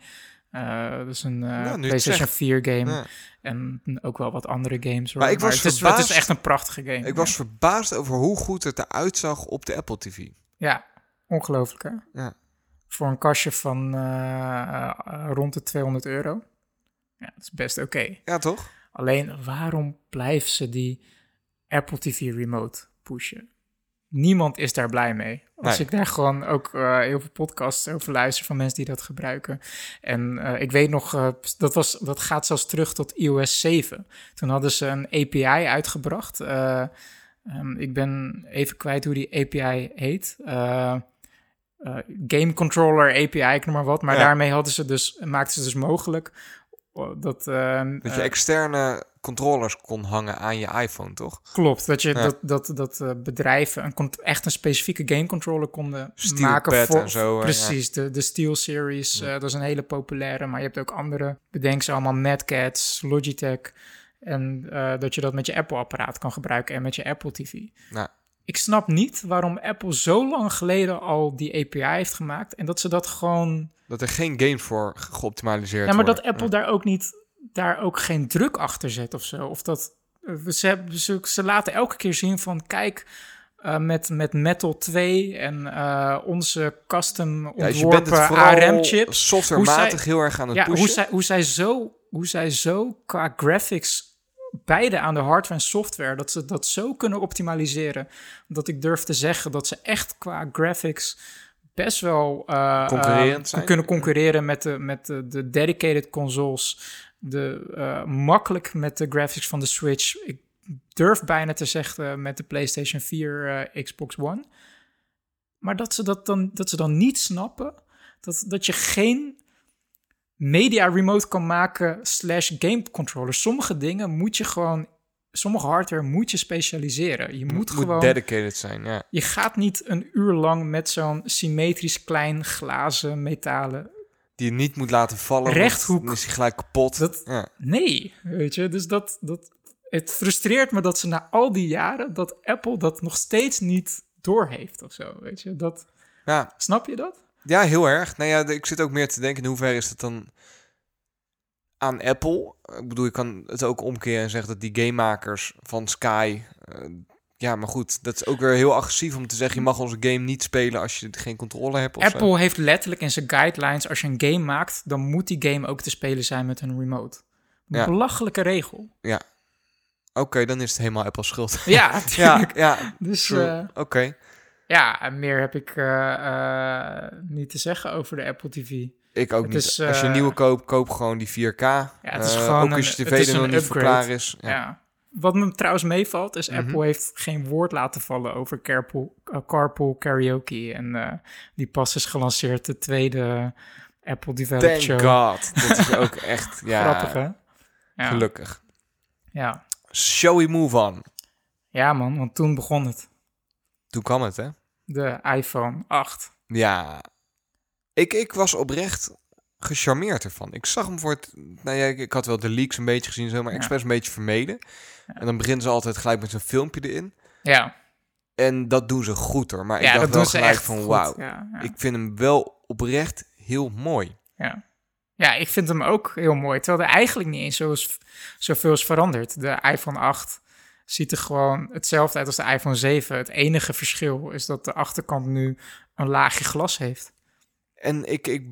S2: Eh dat is een
S1: je het
S2: PlayStation
S1: zegt.
S2: 4 game.
S1: Ja.
S2: En ook wel wat andere games. Hoor.
S1: Maar ik was
S2: het, is, het is echt een prachtige game.
S1: Ik was verbaasd over hoe goed het eruit zag op de Apple TV.
S2: Ja, ongelooflijk hè?
S1: Ja.
S2: Voor een kastje van eh, rond de 200 euro. Ja, dat is best oké.
S1: Ja, toch?
S2: Alleen waarom blijven ze die Apple TV remote pushen? Niemand is daar blij mee. Als
S1: Nee.
S2: ik daar gewoon ook eh, heel veel podcasts over luister van mensen die dat gebruiken. En eh, ik weet nog, eh, dat, was, dat gaat zelfs terug tot iOS 7. Toen hadden ze een API uitgebracht. Eh, ehm, ik ben even kwijt hoe die API heet. Game Controller API, ik noem maar wat. Maar
S1: Ja.
S2: daarmee hadden ze dus, maakten ze dus mogelijk dat... ehm,
S1: Dat je externe controllers kon hangen aan je iPhone, toch?
S2: Klopt, dat, je,
S1: Ja.
S2: dat, dat, dat eh, bedrijven een, echt een specifieke game controller konden
S1: Steel
S2: maken voor...
S1: en zo, eh,
S2: precies, de, de Steel Series,
S1: Ja.
S2: eh, dat is een hele populaire. Maar je hebt ook andere, bedenk ze allemaal, Mad Cats, Logitech. En dat je dat met je Apple-apparaat kan gebruiken en met je Apple TV.
S1: Nou,
S2: Ik snap niet waarom Apple zo lang geleden al die API heeft gemaakt... en dat ze dat gewoon
S1: dat er geen games voor ge- geoptimaliseerd
S2: ja, maar
S1: worden.
S2: dat Apple daar ook niet, daar ook geen druk achter zet of zo. Of dat, eh, ze, ze, ze laten elke keer zien van, kijk, eh, met, met Metal 2 en eh, onze custom
S1: Ja, dus
S2: ontworpen
S1: vooral
S2: ARM-chips.
S1: softwarematig
S2: zij-
S1: heel erg aan het
S2: Ja,
S1: pushen.
S2: hoe zij, hoe, zij zo, hoe zij zo qua graphics beide aan de hardware en software, dat ze dat zo kunnen optimaliseren. Dat ik durf te zeggen dat ze echt qua graphics best wel
S1: Concurrerend zijn.
S2: kunnen concurreren met de, met de, de dedicated consoles. De, eh, makkelijk met de graphics van de Switch. Ik durf bijna te zeggen met de PlayStation 4, eh, Xbox One. Maar dat ze, dat, dan, dat ze dan niet snappen dat, dat je geen media remote kan maken slash game controller. Sommige dingen moet je gewoon, sommige hardware moet je specialiseren. Je moet,
S1: moet
S2: gewoon,
S1: dedicated zijn, ja.
S2: je gaat niet een uur lang met zo'n symmetrisch klein glazen metalen.
S1: Die je niet moet laten vallen.
S2: Rechthoek.
S1: Dan is hij gelijk kapot.
S2: Dat-
S1: ja.
S2: Nee, weet je, dus dat, dat, het frustreert me dat ze na al die jaren, dat Apple dat nog steeds niet doorheeft of zo, weet je. Dat,
S1: Ja,
S2: snap je dat?
S1: ja, heel erg. Nou ja, ik zit ook meer te denken in hoeverre is het dan aan Apple. Ik bedoel, je kan het ook omkeren en zeggen dat die gamemakers van Sky... eh, ja, maar goed, dat is ook weer heel agressief om te zeggen... je mag onze game niet spelen als je geen controle hebt of zo.
S2: Apple heeft letterlijk in zijn guidelines, als je een game maakt, dan moet die game ook te spelen zijn met een remote. Een
S1: Ja.
S2: belachelijke regel.
S1: Oké, dan is het helemaal Apple's schuld.
S2: Ja,
S1: ja, ja,
S2: Dus eh,
S1: Oké.
S2: ja, en meer heb ik eh, eh, niet te zeggen over de Apple TV.
S1: Ik ook
S2: Het
S1: niet.
S2: is,
S1: Als je een nieuwe koopt, koop gewoon die 4K. Ja,
S2: het is gewoon
S1: ook als je tv
S2: is
S1: er nog niet voor klaar is.
S2: Ja.
S1: Ja.
S2: Wat me trouwens meevalt, is
S1: Mhm.
S2: Apple heeft geen woord laten vallen over carpool, eh, carpool karaoke. En eh, die pas is gelanceerd, de tweede Apple Developed
S1: Thank
S2: Show.
S1: God. Dat is ook echt, ja,
S2: Grappig, hè? Ja.
S1: gelukkig.
S2: Ja.
S1: Shall we move on?
S2: ja, man, want toen begon het.
S1: Toen kwam het, hè?
S2: De iPhone 8.
S1: Ja. Ik, ik was oprecht gecharmeerd ervan. Ik zag hem voor het... Nou ja, ik, ik had wel de leaks een beetje gezien, zo, maar
S2: Ja.
S1: expres een beetje vermeden. En dan beginnen ze altijd gelijk met zo'n filmpje erin.
S2: Ja,
S1: En dat doen ze goed, hoor. Maar
S2: ja
S1: ik dacht
S2: dat
S1: wel gelijk van, wauw. Ik vind hem wel oprecht heel mooi.
S2: Ja. ja, ik vind hem ook heel mooi. Terwijl er eigenlijk niet eens zo is, zoveel is veranderd. De iPhone 8 ziet er gewoon hetzelfde uit als de iPhone 7. Het enige verschil is dat de achterkant nu een laagje glas heeft.
S1: En ik, ik,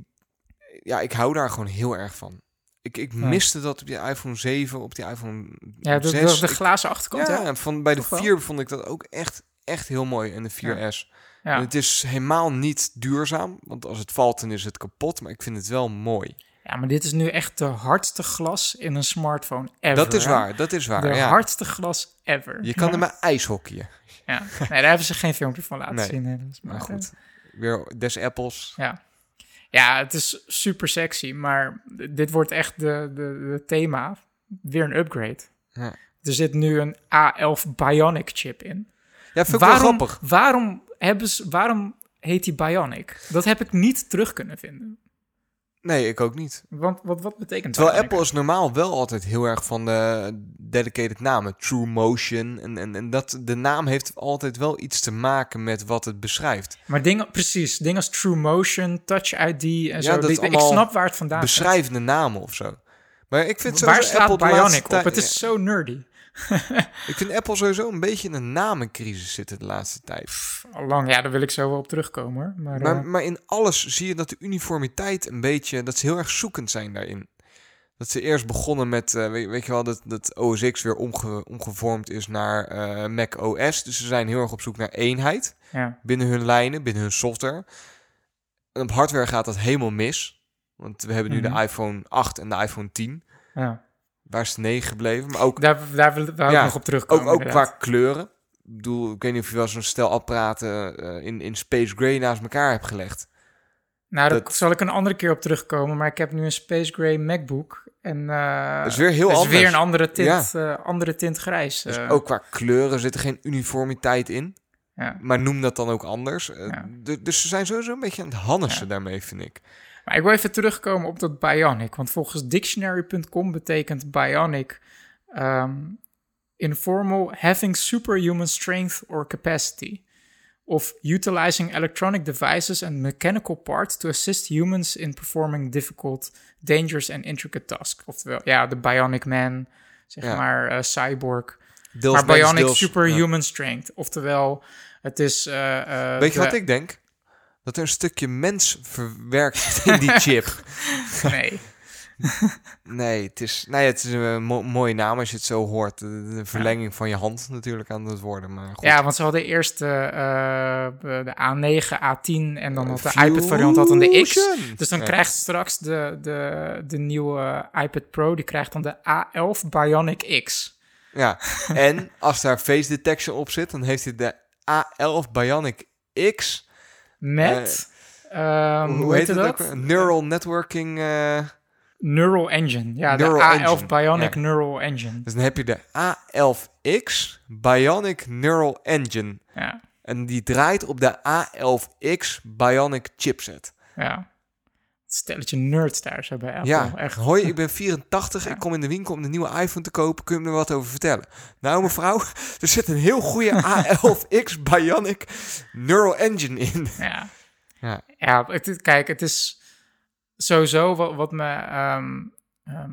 S1: ja, ik hou daar gewoon heel erg van. Ik, ik
S2: Ja.
S1: miste dat op die iPhone 7, op die iPhone
S2: Ja, de,
S1: 6.
S2: de, glazen achterkant,
S1: ja, van, bij de
S2: Toch wel?
S1: 4 vond ik dat ook echt, echt heel mooi. En de 4S.
S2: Ja.
S1: En het is helemaal niet duurzaam, want als het valt, dan is het kapot. Maar ik vind het wel mooi.
S2: ja, maar dit is nu echt de hardste glas in een smartphone ever.
S1: dat is
S2: hè?
S1: waar, dat is waar.
S2: De
S1: ja.
S2: hardste glas ever.
S1: Je kan
S2: ja.
S1: er maar ijshockeyen.
S2: Ja. Nee, daar hebben ze geen filmpje van laten
S1: Nee.
S2: zien. helaas.
S1: Maar goed, weer des apples.
S2: Ja. Ja, het is super sexy, maar dit wordt echt de, de, de thema. Weer een upgrade.
S1: Ja.
S2: Er zit nu een A11 Bionic chip in.
S1: Ja, vind ik
S2: waarom,
S1: wel grappig.
S2: Waarom, hebben ze, waarom heet die Bionic? Dat heb ik niet terug kunnen vinden.
S1: Nee, ik ook niet.
S2: Want wat, wat betekent
S1: Terwijl
S2: Bionic?
S1: Apple is normaal wel altijd heel erg van de dedicated namen. True Motion. En, en, en dat, de naam heeft altijd wel iets te maken met wat het beschrijft.
S2: Maar dingen, precies, dingen als True Motion, Touch ID en zo.
S1: dat
S2: die- ik snap waar het vandaan komt.
S1: Beschrijvende namen of zo. Maar ik vind
S2: Waar staat
S1: Apple
S2: Bionic op? Het is zo nerdy.
S1: Ik vind Apple sowieso een beetje in een namencrisis zitten de laatste tijd.
S2: Al lang, ja, daar wil ik zo wel op terugkomen. Maar,
S1: Maar,
S2: eh,
S1: maar in alles zie je dat de uniformiteit een beetje... Dat ze heel erg zoekend zijn daarin. Dat ze eerst begonnen met, eh, weet, weet je wel, dat, dat OS X weer omge- omgevormd is naar eh, Mac OS. Dus ze zijn heel erg op zoek naar eenheid
S2: ja.
S1: binnen hun lijnen, binnen hun software. En op hardware gaat dat helemaal mis. Want we hebben nu
S2: Mhm.
S1: de iPhone 8 en de iPhone 10.
S2: ja.
S1: Waar is 9 gebleven? Maar ook,
S2: Daar, daar wil, wou ik
S1: Ja,
S2: nog op
S1: ook,
S2: terugkomen.
S1: ook qua
S2: inderdaad.
S1: kleuren. Ik bedoel, ik weet niet of je wel zo'n stel apparaten eh, in, in Space Gray naast elkaar hebt gelegd.
S2: Nou, daar
S1: dat-
S2: zal ik een andere keer op terugkomen. Maar ik heb nu een Space Gray MacBook. En eh
S1: Dat is weer heel
S2: is
S1: anders.
S2: weer een andere tint, eh, andere tint grijs.
S1: Dus ook qua kleuren zit er geen uniformiteit in.
S2: ja.
S1: Maar noem dat dan ook anders.
S2: Ja.
S1: Dus ze zijn sowieso een beetje aan het hannissen daarmee, vind ik.
S2: Maar ik wil even terugkomen op dat Bionic. Want volgens dictionary.com betekent Bionic... ehm, informal having superhuman strength or capacity. Of utilizing electronic devices and mechanical parts to assist humans in performing difficult, dangerous and intricate tasks. Oftewel, ja, de Bionic Man, zeg
S1: Ja.
S2: maar, eh, cyborg.
S1: Deels
S2: maar Bionic
S1: deels-
S2: superhuman strength. Oftewel, het is... eh,
S1: Weet je
S2: de-
S1: wat ik denk? Dat er een stukje mens verwerkt in die chip.
S2: Nee.
S1: Nee, het is, nee, het is een mo- mooie naam als je het zo hoort. De, de verlenging van je hand natuurlijk aan het worden. Maar goed.
S2: Ja, want ze hadden eerst de, eh, de A9, A10 en dan had de iPad variant had dan de X. Dus dan
S1: Ja.
S2: krijgt straks de, de, de nieuwe iPad Pro, die krijgt dan de A11 Bionic X.
S1: Ja, en als daar face detection op zit, dan heeft hij de A11 Bionic X.
S2: Met, ehm, hoe, heet het
S1: ook
S2: dat?
S1: Neural Networking. eh,
S2: Neural Engine. Ja,
S1: Neural
S2: de A11
S1: Engine,
S2: Bionic
S1: ja.
S2: Neural Engine.
S1: dus dan heb je de A11X Bionic Neural Engine.
S2: Ja,
S1: En die draait op de A11X Bionic chipset.
S2: ja. Stelletje nerds daar zo bij Apple.
S1: Ja,
S2: echt.
S1: hoi, ik ben 84.
S2: Ja.
S1: Ik kom in de winkel om de nieuwe iPhone te kopen. Kun je me wat over vertellen? Nou, mevrouw, er zit een heel goede A11X Bionic Neural Engine in.
S2: Ja.
S1: Ja.
S2: Ja, het, kijk, het is sowieso wat, wat me ehm, ehm,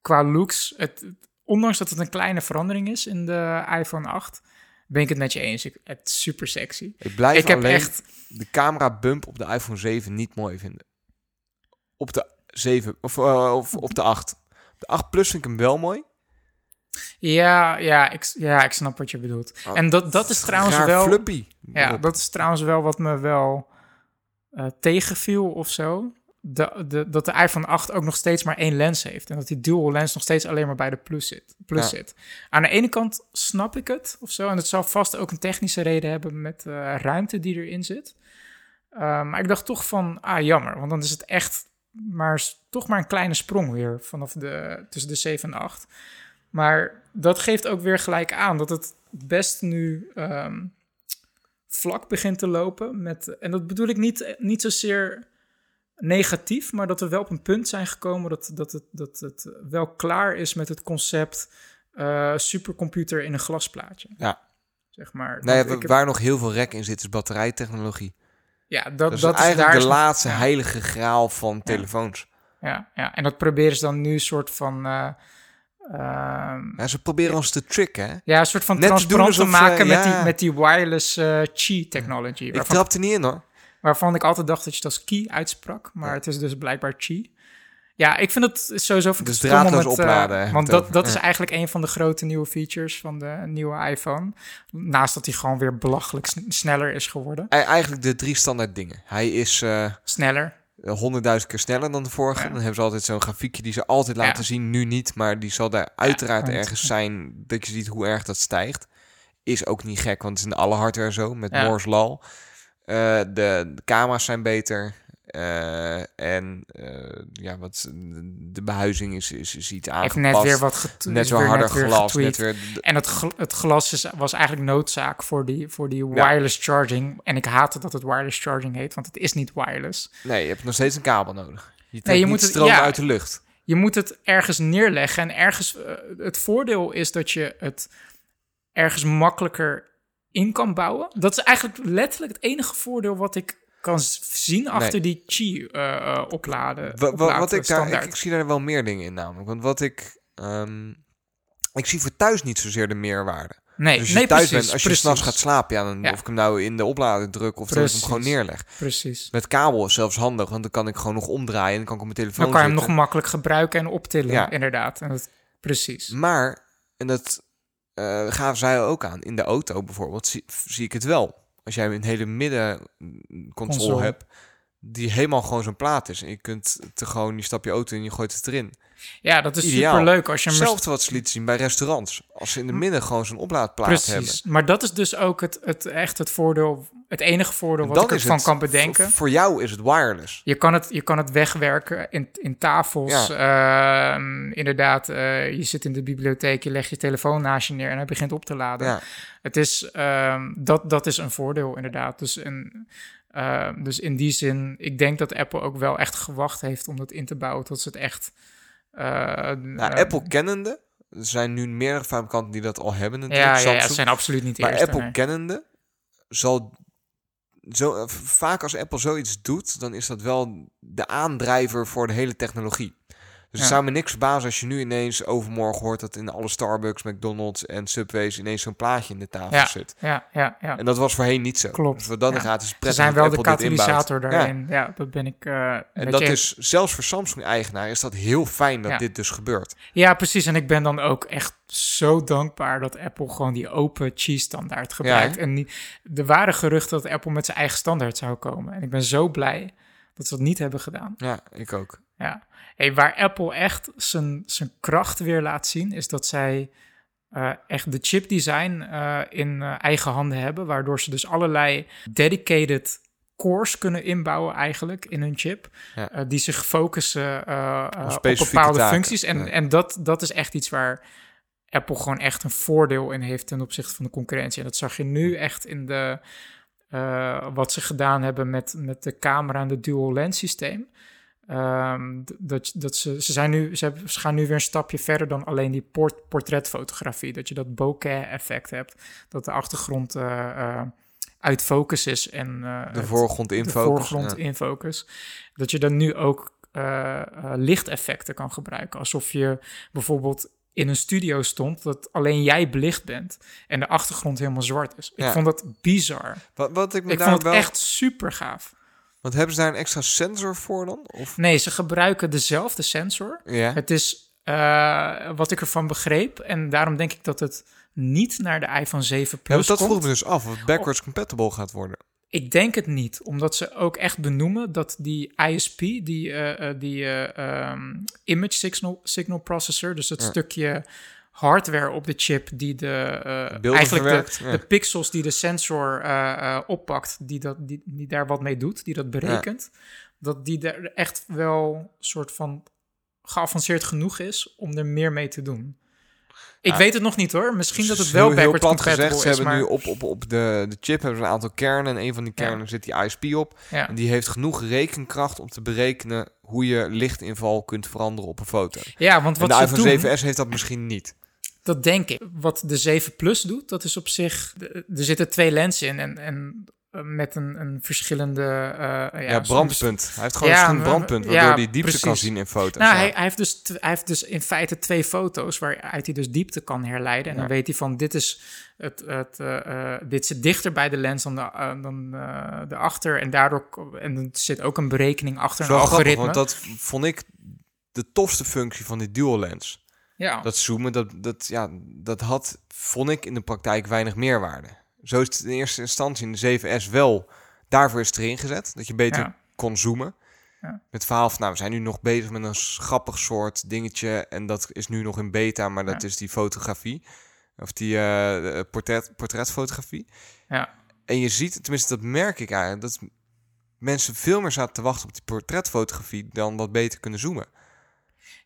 S2: qua looks, het, ondanks dat het een kleine verandering is in de iPhone 8, ben ik het met je eens. Ik, het is super sexy.
S1: Ik blijf
S2: ik heb echt,
S1: de camera bump op de iPhone 7 niet mooi vinden. Op de 7 of, eh, of op de 8. De 8 Plus vind ik hem wel mooi.
S2: ja, ja, ik, ja, ik snap wat je bedoelt.
S1: Oh,
S2: en dat, dat is trouwens wel,
S1: fluppy.
S2: ja, dat is trouwens wel wat me wel eh, tegenviel of zo. De, de, dat de iPhone 8 ook nog steeds maar één lens heeft. En dat die dual lens nog steeds alleen maar bij de plus zit. Plus
S1: Ja.
S2: zit. Aan de ene kant snap ik het of zo. En het zal vast ook een technische reden hebben met de ruimte die erin zit. Uh, maar ik dacht toch van, ah jammer. Want dan is het echt maar, toch maar een kleine sprong weer vanaf de, tussen de 7 en 8. Maar dat geeft ook weer gelijk aan dat het best nu ehm, vlak begint te lopen. Met, en dat bedoel ik niet, niet zozeer negatief, maar dat we wel op een punt zijn gekomen dat, dat, het, dat het wel klaar is met het concept eh, supercomputer in een glasplaatje.
S1: Ja.
S2: Zeg maar.
S1: Nee,
S2: Want
S1: wa-
S2: ik heb-
S1: waar nog heel veel rek in zit, is batterijtechnologie.
S2: Ja, dat,
S1: Dat is
S2: dat is
S1: eigenlijk
S2: daar
S1: de laatste heilige graal van telefoons.
S2: Ja, ja, en dat proberen ze dan nu soort van eh, ehm,
S1: Ja, ze proberen ons te tricken, hè?
S2: ja, een soort van
S1: Net
S2: transparant te
S1: alsof,
S2: maken
S1: eh,
S2: met, die, met die wireless eh Qi technology.
S1: Ik trapte niet in, hoor.
S2: waarvan ik altijd dacht dat je het als Qi uitsprak, maar het is dus blijkbaar Qi. Ja, ik vind het sowieso vind
S1: Dus draadloos
S2: eh,
S1: opladen
S2: want dat,
S1: over.
S2: dat is eigenlijk een van de grote nieuwe features van de nieuwe iPhone. Naast dat hij gewoon weer belachelijk sneller is geworden.
S1: Eigenlijk de drie standaard dingen. Hij is eh,
S2: Sneller.
S1: honderdduizend keer sneller dan de vorige.
S2: Ja.
S1: Dan hebben ze altijd zo'n grafiekje die ze altijd
S2: Ja.
S1: laten zien. Nu niet, maar die zal daar uiteraard ergens zijn dat je ziet hoe erg dat stijgt. Is ook niet gek, want het is in alle hardware zo, met. Moore's Law. Eh, de, de camera's zijn beter. Eh, en eh, ja, wat, de behuizing is, is, is iets
S2: Heeft
S1: aangepast.
S2: net weer wat
S1: Net
S2: weer
S1: harder
S2: net weer
S1: glas.
S2: getweet.
S1: Net weer,
S2: En het, gl- het glas is, was eigenlijk noodzaak voor die, voor die
S1: Ja.
S2: wireless charging. En ik haatte dat het wireless charging heet, want het is niet wireless.
S1: nee, je hebt nog steeds een kabel nodig. Je
S2: je moet het-
S1: stroom
S2: ja.
S1: uit de lucht.
S2: Je moet het ergens neerleggen. En ergens, eh, het voordeel is dat je het ergens makkelijker in kan bouwen. Dat is eigenlijk letterlijk het enige voordeel wat ik kan zien achter die Qi eh, eh, opladen.
S1: Wa- wa- wat ik daar, ik, zie daar wel meer dingen in namelijk. Want wat ik, ehm, ik zie voor thuis niet zozeer de meerwaarde.
S2: nee,
S1: Dus als
S2: nee,
S1: je thuis
S2: precies,
S1: bent, als je s'nachts gaat slapen, ja, dan
S2: Ja.
S1: of ik hem nou in de oplader druk of dat ik hem gewoon neerleg.
S2: Precies.
S1: Met kabel is zelfs handig, want dan kan ik gewoon nog omdraaien en dan kan ik op mijn telefoon
S2: Dan kan je hem nog makkelijk gebruiken en optillen,
S1: Ja.
S2: inderdaad. En dat, precies.
S1: Maar, en dat eh gaven zij ook aan, in de auto bijvoorbeeld, zie, zie ik het wel. Als jij een hele middenconsole
S2: Console.
S1: hebt, die helemaal gewoon zo'n plaat is. En je kunt het er gewoon, je stap je auto in en je gooit het erin.
S2: Ja, dat is
S1: Ideaal.
S2: super leuk als je
S1: Hetzelfde wat ze lieten zien bij restaurants. Als ze in de midden gewoon zo'n oplaadplaat hebben.
S2: Precies. Maar dat is dus ook het, het, echt het voordeel, het enige voordeel
S1: En
S2: wat ik ervan kan bedenken.
S1: Voor, voor jou is het wireless.
S2: Je kan het, je kan het wegwerken in, in tafels. Ehm, inderdaad, eh, je zit in de bibliotheek, je legt je telefoon naast je neer en hij begint op te laden.
S1: Ja.
S2: Het is, ehm, dat, dat is een voordeel, inderdaad. Dus, een, ehm, dus in die zin, ik denk dat Apple ook wel echt gewacht heeft om dat in te bouwen. Tot ze het echt. eh,
S1: Nou,
S2: eh,
S1: Apple kennende, er zijn nu meerdere fabrikanten die dat al hebben
S2: Ja,
S1: natuurlijk.
S2: ja, zijn absoluut niet de
S1: maar
S2: eerste.
S1: Apple
S2: nee.
S1: kennende zal zo, eh, vaak als Apple zoiets doet, dan is dat wel de aandrijver voor de hele technologie. Dus het zou me niks verbazen als je nu ineens overmorgen hoort dat in alle Starbucks, McDonald's en Subways ineens zo'n plaatje in de tafel
S2: Ja,
S1: zit.
S2: ja, ja, ja.
S1: En dat was voorheen niet zo.
S2: Klopt,
S1: Dus wat dat
S2: ja.
S1: gaat, is
S2: Ze
S1: prettig
S2: zijn wel de
S1: Apple
S2: katalysator daarin. Ja, dat ben ik. eh,
S1: En dat
S2: je
S1: is zelfs voor Samsung-eigenaar is dat heel fijn dat dit dus gebeurt.
S2: Ja, precies. En ik ben dan ook echt zo dankbaar dat Apple gewoon die open cheese standaard gebruikt. en niet, er waren geruchten dat Apple met zijn eigen standaard zou komen. En ik ben zo blij dat ze dat niet hebben gedaan.
S1: Ja, ik ook.
S2: Ja. Hey, waar Apple echt zijn, zijn kracht weer laat zien, is dat zij eh, echt de chipdesign eh in eh, eigen handen hebben. Waardoor ze dus allerlei dedicated cores kunnen inbouwen eigenlijk in hun chip.
S1: Ja.
S2: die zich focussen op bepaalde
S1: taken.
S2: functies. En,
S1: Ja.
S2: en dat, dat is echt iets waar Apple gewoon echt een voordeel in heeft ten opzichte van de concurrentie. En dat zag je nu echt in de, wat ze gedaan hebben met, met de camera en de dual lens systeem. Ehm, dat, dat ze, ze, zijn nu, ze, hebben, ze gaan nu weer een stapje verder dan alleen die port, portretfotografie. Dat je dat bokeh-effect hebt. Dat de achtergrond eh, eh, uit focus is en eh,
S1: De voorgrond in
S2: de
S1: focus.
S2: voorgrond
S1: ja.
S2: in focus. Dat je dan nu ook lichteffecten kan gebruiken. Alsof je bijvoorbeeld in een studio stond dat alleen jij belicht bent en de achtergrond helemaal zwart is. Ik
S1: Ja.
S2: vond dat bizar.
S1: Wat, wat ik me
S2: Ik
S1: daar
S2: vond het
S1: wel...
S2: echt super gaaf.
S1: Want hebben ze daar een extra sensor voor dan? Of...
S2: Nee, ze gebruiken dezelfde sensor.
S1: Ja.
S2: Het is eh, wat ik ervan begreep. En daarom denk ik dat het niet naar de iPhone 7
S1: Ja,
S2: Plus
S1: want dat
S2: komt.
S1: vroeg me dus af, of het backwards compatible gaat worden.
S2: Ik denk het niet, omdat ze ook echt benoemen dat die ISP, die, eh, eh, die eh, ehm, image signal, signal processor, dus het
S1: Ja.
S2: stukje hardware op de chip die de
S1: Beelden
S2: eigenlijk
S1: verwerkt,
S2: de,
S1: ja.
S2: de pixels die de sensor eh, eh, oppakt, die, dat, die, die daar wat mee doet, die dat berekent, dat die er echt wel soort van geavanceerd genoeg is om er meer mee te doen. Ik
S1: Ja.
S2: weet het nog niet hoor. Misschien dat het
S1: Dus
S2: wel
S1: heel, heel
S2: backwards
S1: plat
S2: compatible
S1: gezegd, ze hebben
S2: maar
S1: nu op, op, op de, de chip hebben ze een aantal kernen. En een van die kernen zit die ISP op.
S2: ja.
S1: En die heeft genoeg rekenkracht om te berekenen hoe je lichtinval kunt veranderen op een foto.
S2: ja, want
S1: En
S2: wat
S1: de
S2: ze
S1: iPhone
S2: doen,
S1: 7S heeft dat misschien niet.
S2: Dat denk ik. Wat de 7 Plus doet, dat is op zich... Er zitten twee lenzen in en, en eh, met een, een verschillende... eh, ja,
S1: Ja,
S2: soms-
S1: brandpunt. Hij heeft gewoon
S2: Ja,
S1: een verschillend brandpunt,
S2: ja,
S1: waardoor hij diepte kan zien in foto's.
S2: Nou,
S1: ja.
S2: hij, hij, heeft dus, hij heeft dus in feite twee foto's waaruit hij dus diepte kan herleiden. En dan
S1: Ja.
S2: weet hij van, dit, is het, het, eh, dit zit dichter bij de lens dan de, dan, de achter. En daardoor en er zit ook een berekening achter een
S1: grappig,
S2: algoritme.
S1: want dat vond ik de tofste functie van die dual lens.
S2: Ja.
S1: Dat zoomen, dat, dat, ja, dat had, vond ik in de praktijk weinig meerwaarde. Zo is het in eerste instantie in de 7S wel, daarvoor is het erin gezet. Dat je beter
S2: Ja.
S1: kon zoomen.
S2: Ja.
S1: Met het verhaal van, nou, we zijn nu nog bezig met een grappig soort dingetje. En dat is nu nog in beta, maar dat
S2: Ja.
S1: is die fotografie. Of die eh, portret, portretfotografie.
S2: Ja.
S1: En je ziet, tenminste dat merk ik eigenlijk, dat mensen veel meer zaten te wachten op die portretfotografie dan wat beter kunnen zoomen.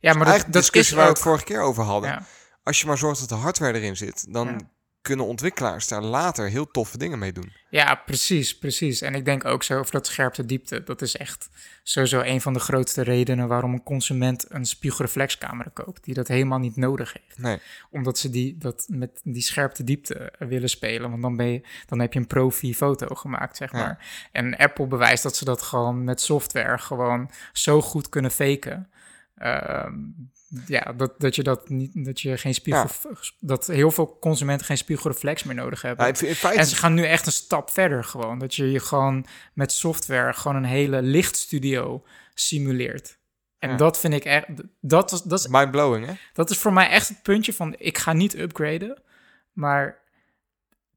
S2: Ja, maar dat, dat is
S1: discussie waar we het vorige keer over hadden.
S2: Ja.
S1: Als je maar zorgt dat de hardware erin zit, dan
S2: Ja.
S1: kunnen ontwikkelaars daar later heel toffe dingen mee doen.
S2: Ja, precies, precies. En ik denk ook zo over dat scherpte diepte. Dat is echt sowieso een van de grootste redenen waarom een consument een spiegelreflexcamera koopt. Die dat helemaal niet nodig heeft.
S1: Nee.
S2: Omdat ze die, dat met die scherpte diepte willen spelen. Want dan, ben je, dan heb je een profi foto gemaakt, zeg
S1: Ja.
S2: maar. En Apple bewijst dat ze dat gewoon met software gewoon zo goed kunnen faken. Ehm, ja, dat, dat je dat niet, dat je geen spiegel, dat heel veel consumenten geen spiegelreflex meer nodig hebben.
S1: Ja, in, in feite,
S2: En ze gaan nu echt een stap verder gewoon. Dat je je gewoon met software gewoon een hele lichtstudio simuleert. En
S1: Ja.
S2: dat vind ik echt... Dat, was, dat, is,
S1: mind-blowing, hè?
S2: dat is voor mij echt het puntje van... Ik ga niet upgraden. Maar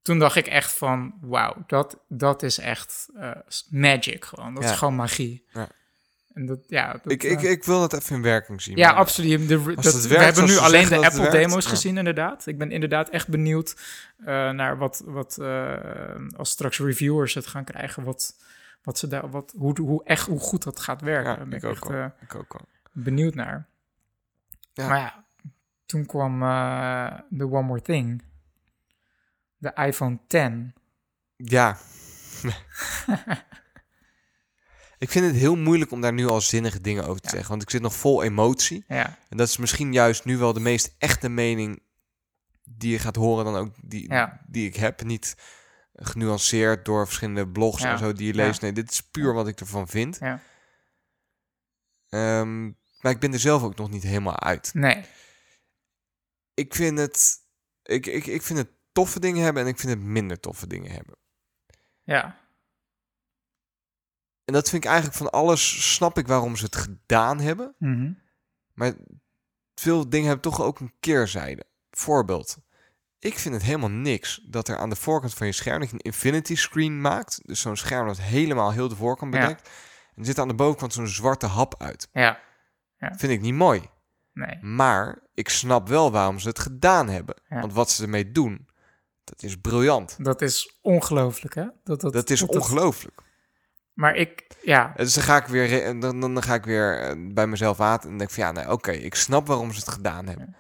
S2: toen dacht ik echt van... Wauw, dat, dat is echt eh, magic gewoon. Dat is gewoon magie.
S1: Ja.
S2: En dat, ja, dat,
S1: Ik, ik,
S2: eh,
S1: ik wil dat even in werking zien.
S2: ja, absoluut. De, dat, we hebben nu alleen de
S1: dat het
S2: Apple
S1: werkt,
S2: demo's
S1: ja.
S2: gezien, inderdaad. Ik ben inderdaad echt benieuwd eh, naar wat, wat eh, als straks reviewers het gaan krijgen, wat, wat ze daar, wat, hoe, hoe, echt, hoe goed dat gaat werken.
S1: Ja,
S2: ben
S1: ik ook
S2: echt
S1: Ik ook al.
S2: benieuwd naar.
S1: Ja.
S2: Maar ja, toen kwam de One More Thing. De iPhone 10.
S1: Ja. ik vind het heel moeilijk om daar nu al zinnige dingen over te
S2: Ja.
S1: zeggen. Want ik zit nog vol emotie.
S2: Ja,
S1: En dat is misschien juist nu wel de meest echte mening die je gaat horen dan ook die,
S2: Ja.
S1: die ik heb. Niet genuanceerd door verschillende blogs en zo die je leest. Nee, dit is puur wat ik ervan vind.
S2: Ja.
S1: Ehm, maar ik ben er zelf ook nog niet helemaal uit.
S2: nee.
S1: Ik vind het... Ik, ik, ik vind het toffe dingen hebben en ik vind het minder toffe dingen hebben.
S2: Ja,
S1: En dat vind ik eigenlijk van alles, snap ik waarom ze het gedaan hebben.
S2: Mhm.
S1: Maar veel dingen hebben toch ook een keerzijde. Voorbeeld. Ik vind het helemaal niks dat er aan de voorkant van je scherm dat je een infinity screen maakt. Dus zo'n scherm dat helemaal heel de voorkant
S2: Ja.
S1: bedekt. En er zit aan de bovenkant zo'n zwarte hap uit.
S2: ja,
S1: Vind ik niet mooi.
S2: nee.
S1: Maar ik snap wel waarom ze het gedaan hebben.
S2: Ja.
S1: Want wat ze ermee doen, dat is briljant.
S2: Dat is ongelooflijk, hè? Dat, dat,
S1: Dat is ongelooflijk.
S2: Maar ik, ja,
S1: En Dus dan ga ik weer, re- dan, dan ga ik weer eh, bij mezelf aan en denk van ja, nee, oké, ik snap waarom ze het gedaan hebben.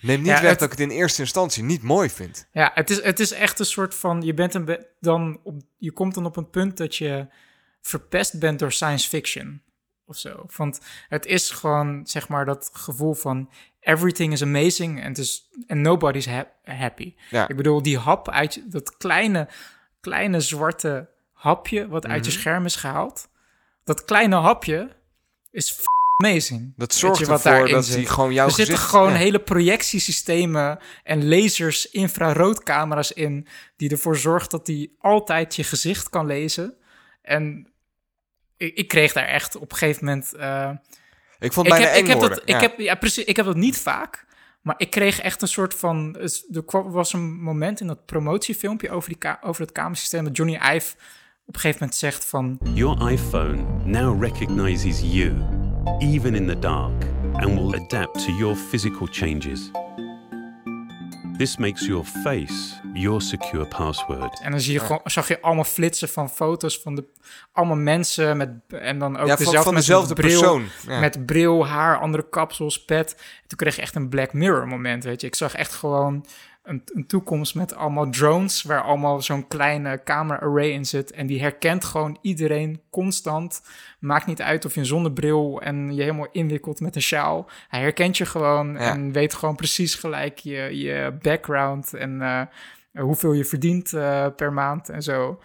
S1: Neem niet
S2: Ja,
S1: weg
S2: het-
S1: dat ik het in eerste instantie niet mooi vind.
S2: ja het, is, het is echt een soort van, je bent een dan op, je komt dan op een punt dat je verpest bent door science fiction of zo. Want het is gewoon, zeg maar, dat gevoel van everything is amazing and, is, and nobody's ha- happy.
S1: Ja.
S2: Ik bedoel, die hap uit, dat kleine, kleine zwarte hapje wat uit je
S1: Mhm.
S2: scherm is gehaald, dat kleine hapje is f- amazing.
S1: Dat zorgt
S2: je wat
S1: ervoor
S2: daarin
S1: dat
S2: zit?
S1: hij gewoon jouw
S2: er zitten
S1: gezicht...
S2: gewoon
S1: ja.
S2: hele projectiesystemen en lasers, infraroodcamera's in, die ervoor zorgt dat hij altijd je gezicht kan lezen. En ik, ik kreeg daar echt op een gegeven moment. eh,
S1: Ik vond het bijna
S2: heb,
S1: eng
S2: ik, heb
S1: worden.
S2: dat, ik,
S1: ja.
S2: heb, ja, precies, ik heb dat niet vaak. Maar ik kreeg echt een soort van. het- Er kwam- was een moment in dat promotiefilmpje over, die ka- over het kamersysteem. dat Johnny Ive op een gegeven moment zegt van.
S3: Your iPhone now recognizes you, even in the dark, and will adapt to your physical changes. This makes your face your secure password.
S2: En dan zie je gewoon, zag je allemaal flitsen van foto's van de, allemaal mensen met. En dan ook
S1: ja, van,
S2: dezelfde,
S1: van dezelfde
S2: bril,
S1: persoon. Ja.
S2: Met bril, haar, andere kapsels, pet. Toen kreeg je echt een Black Mirror moment, weet je. Ik zag echt gewoon een, een toekomst met allemaal drones... waar allemaal zo'n kleine camera-array in zit. En die herkent gewoon iedereen constant. Maakt niet uit of je een zonnebril en je helemaal inwikkelt met een sjaal. Hij herkent je gewoon en weet gewoon precies gelijk je, je background... en eh, hoeveel je verdient eh, per maand en zo.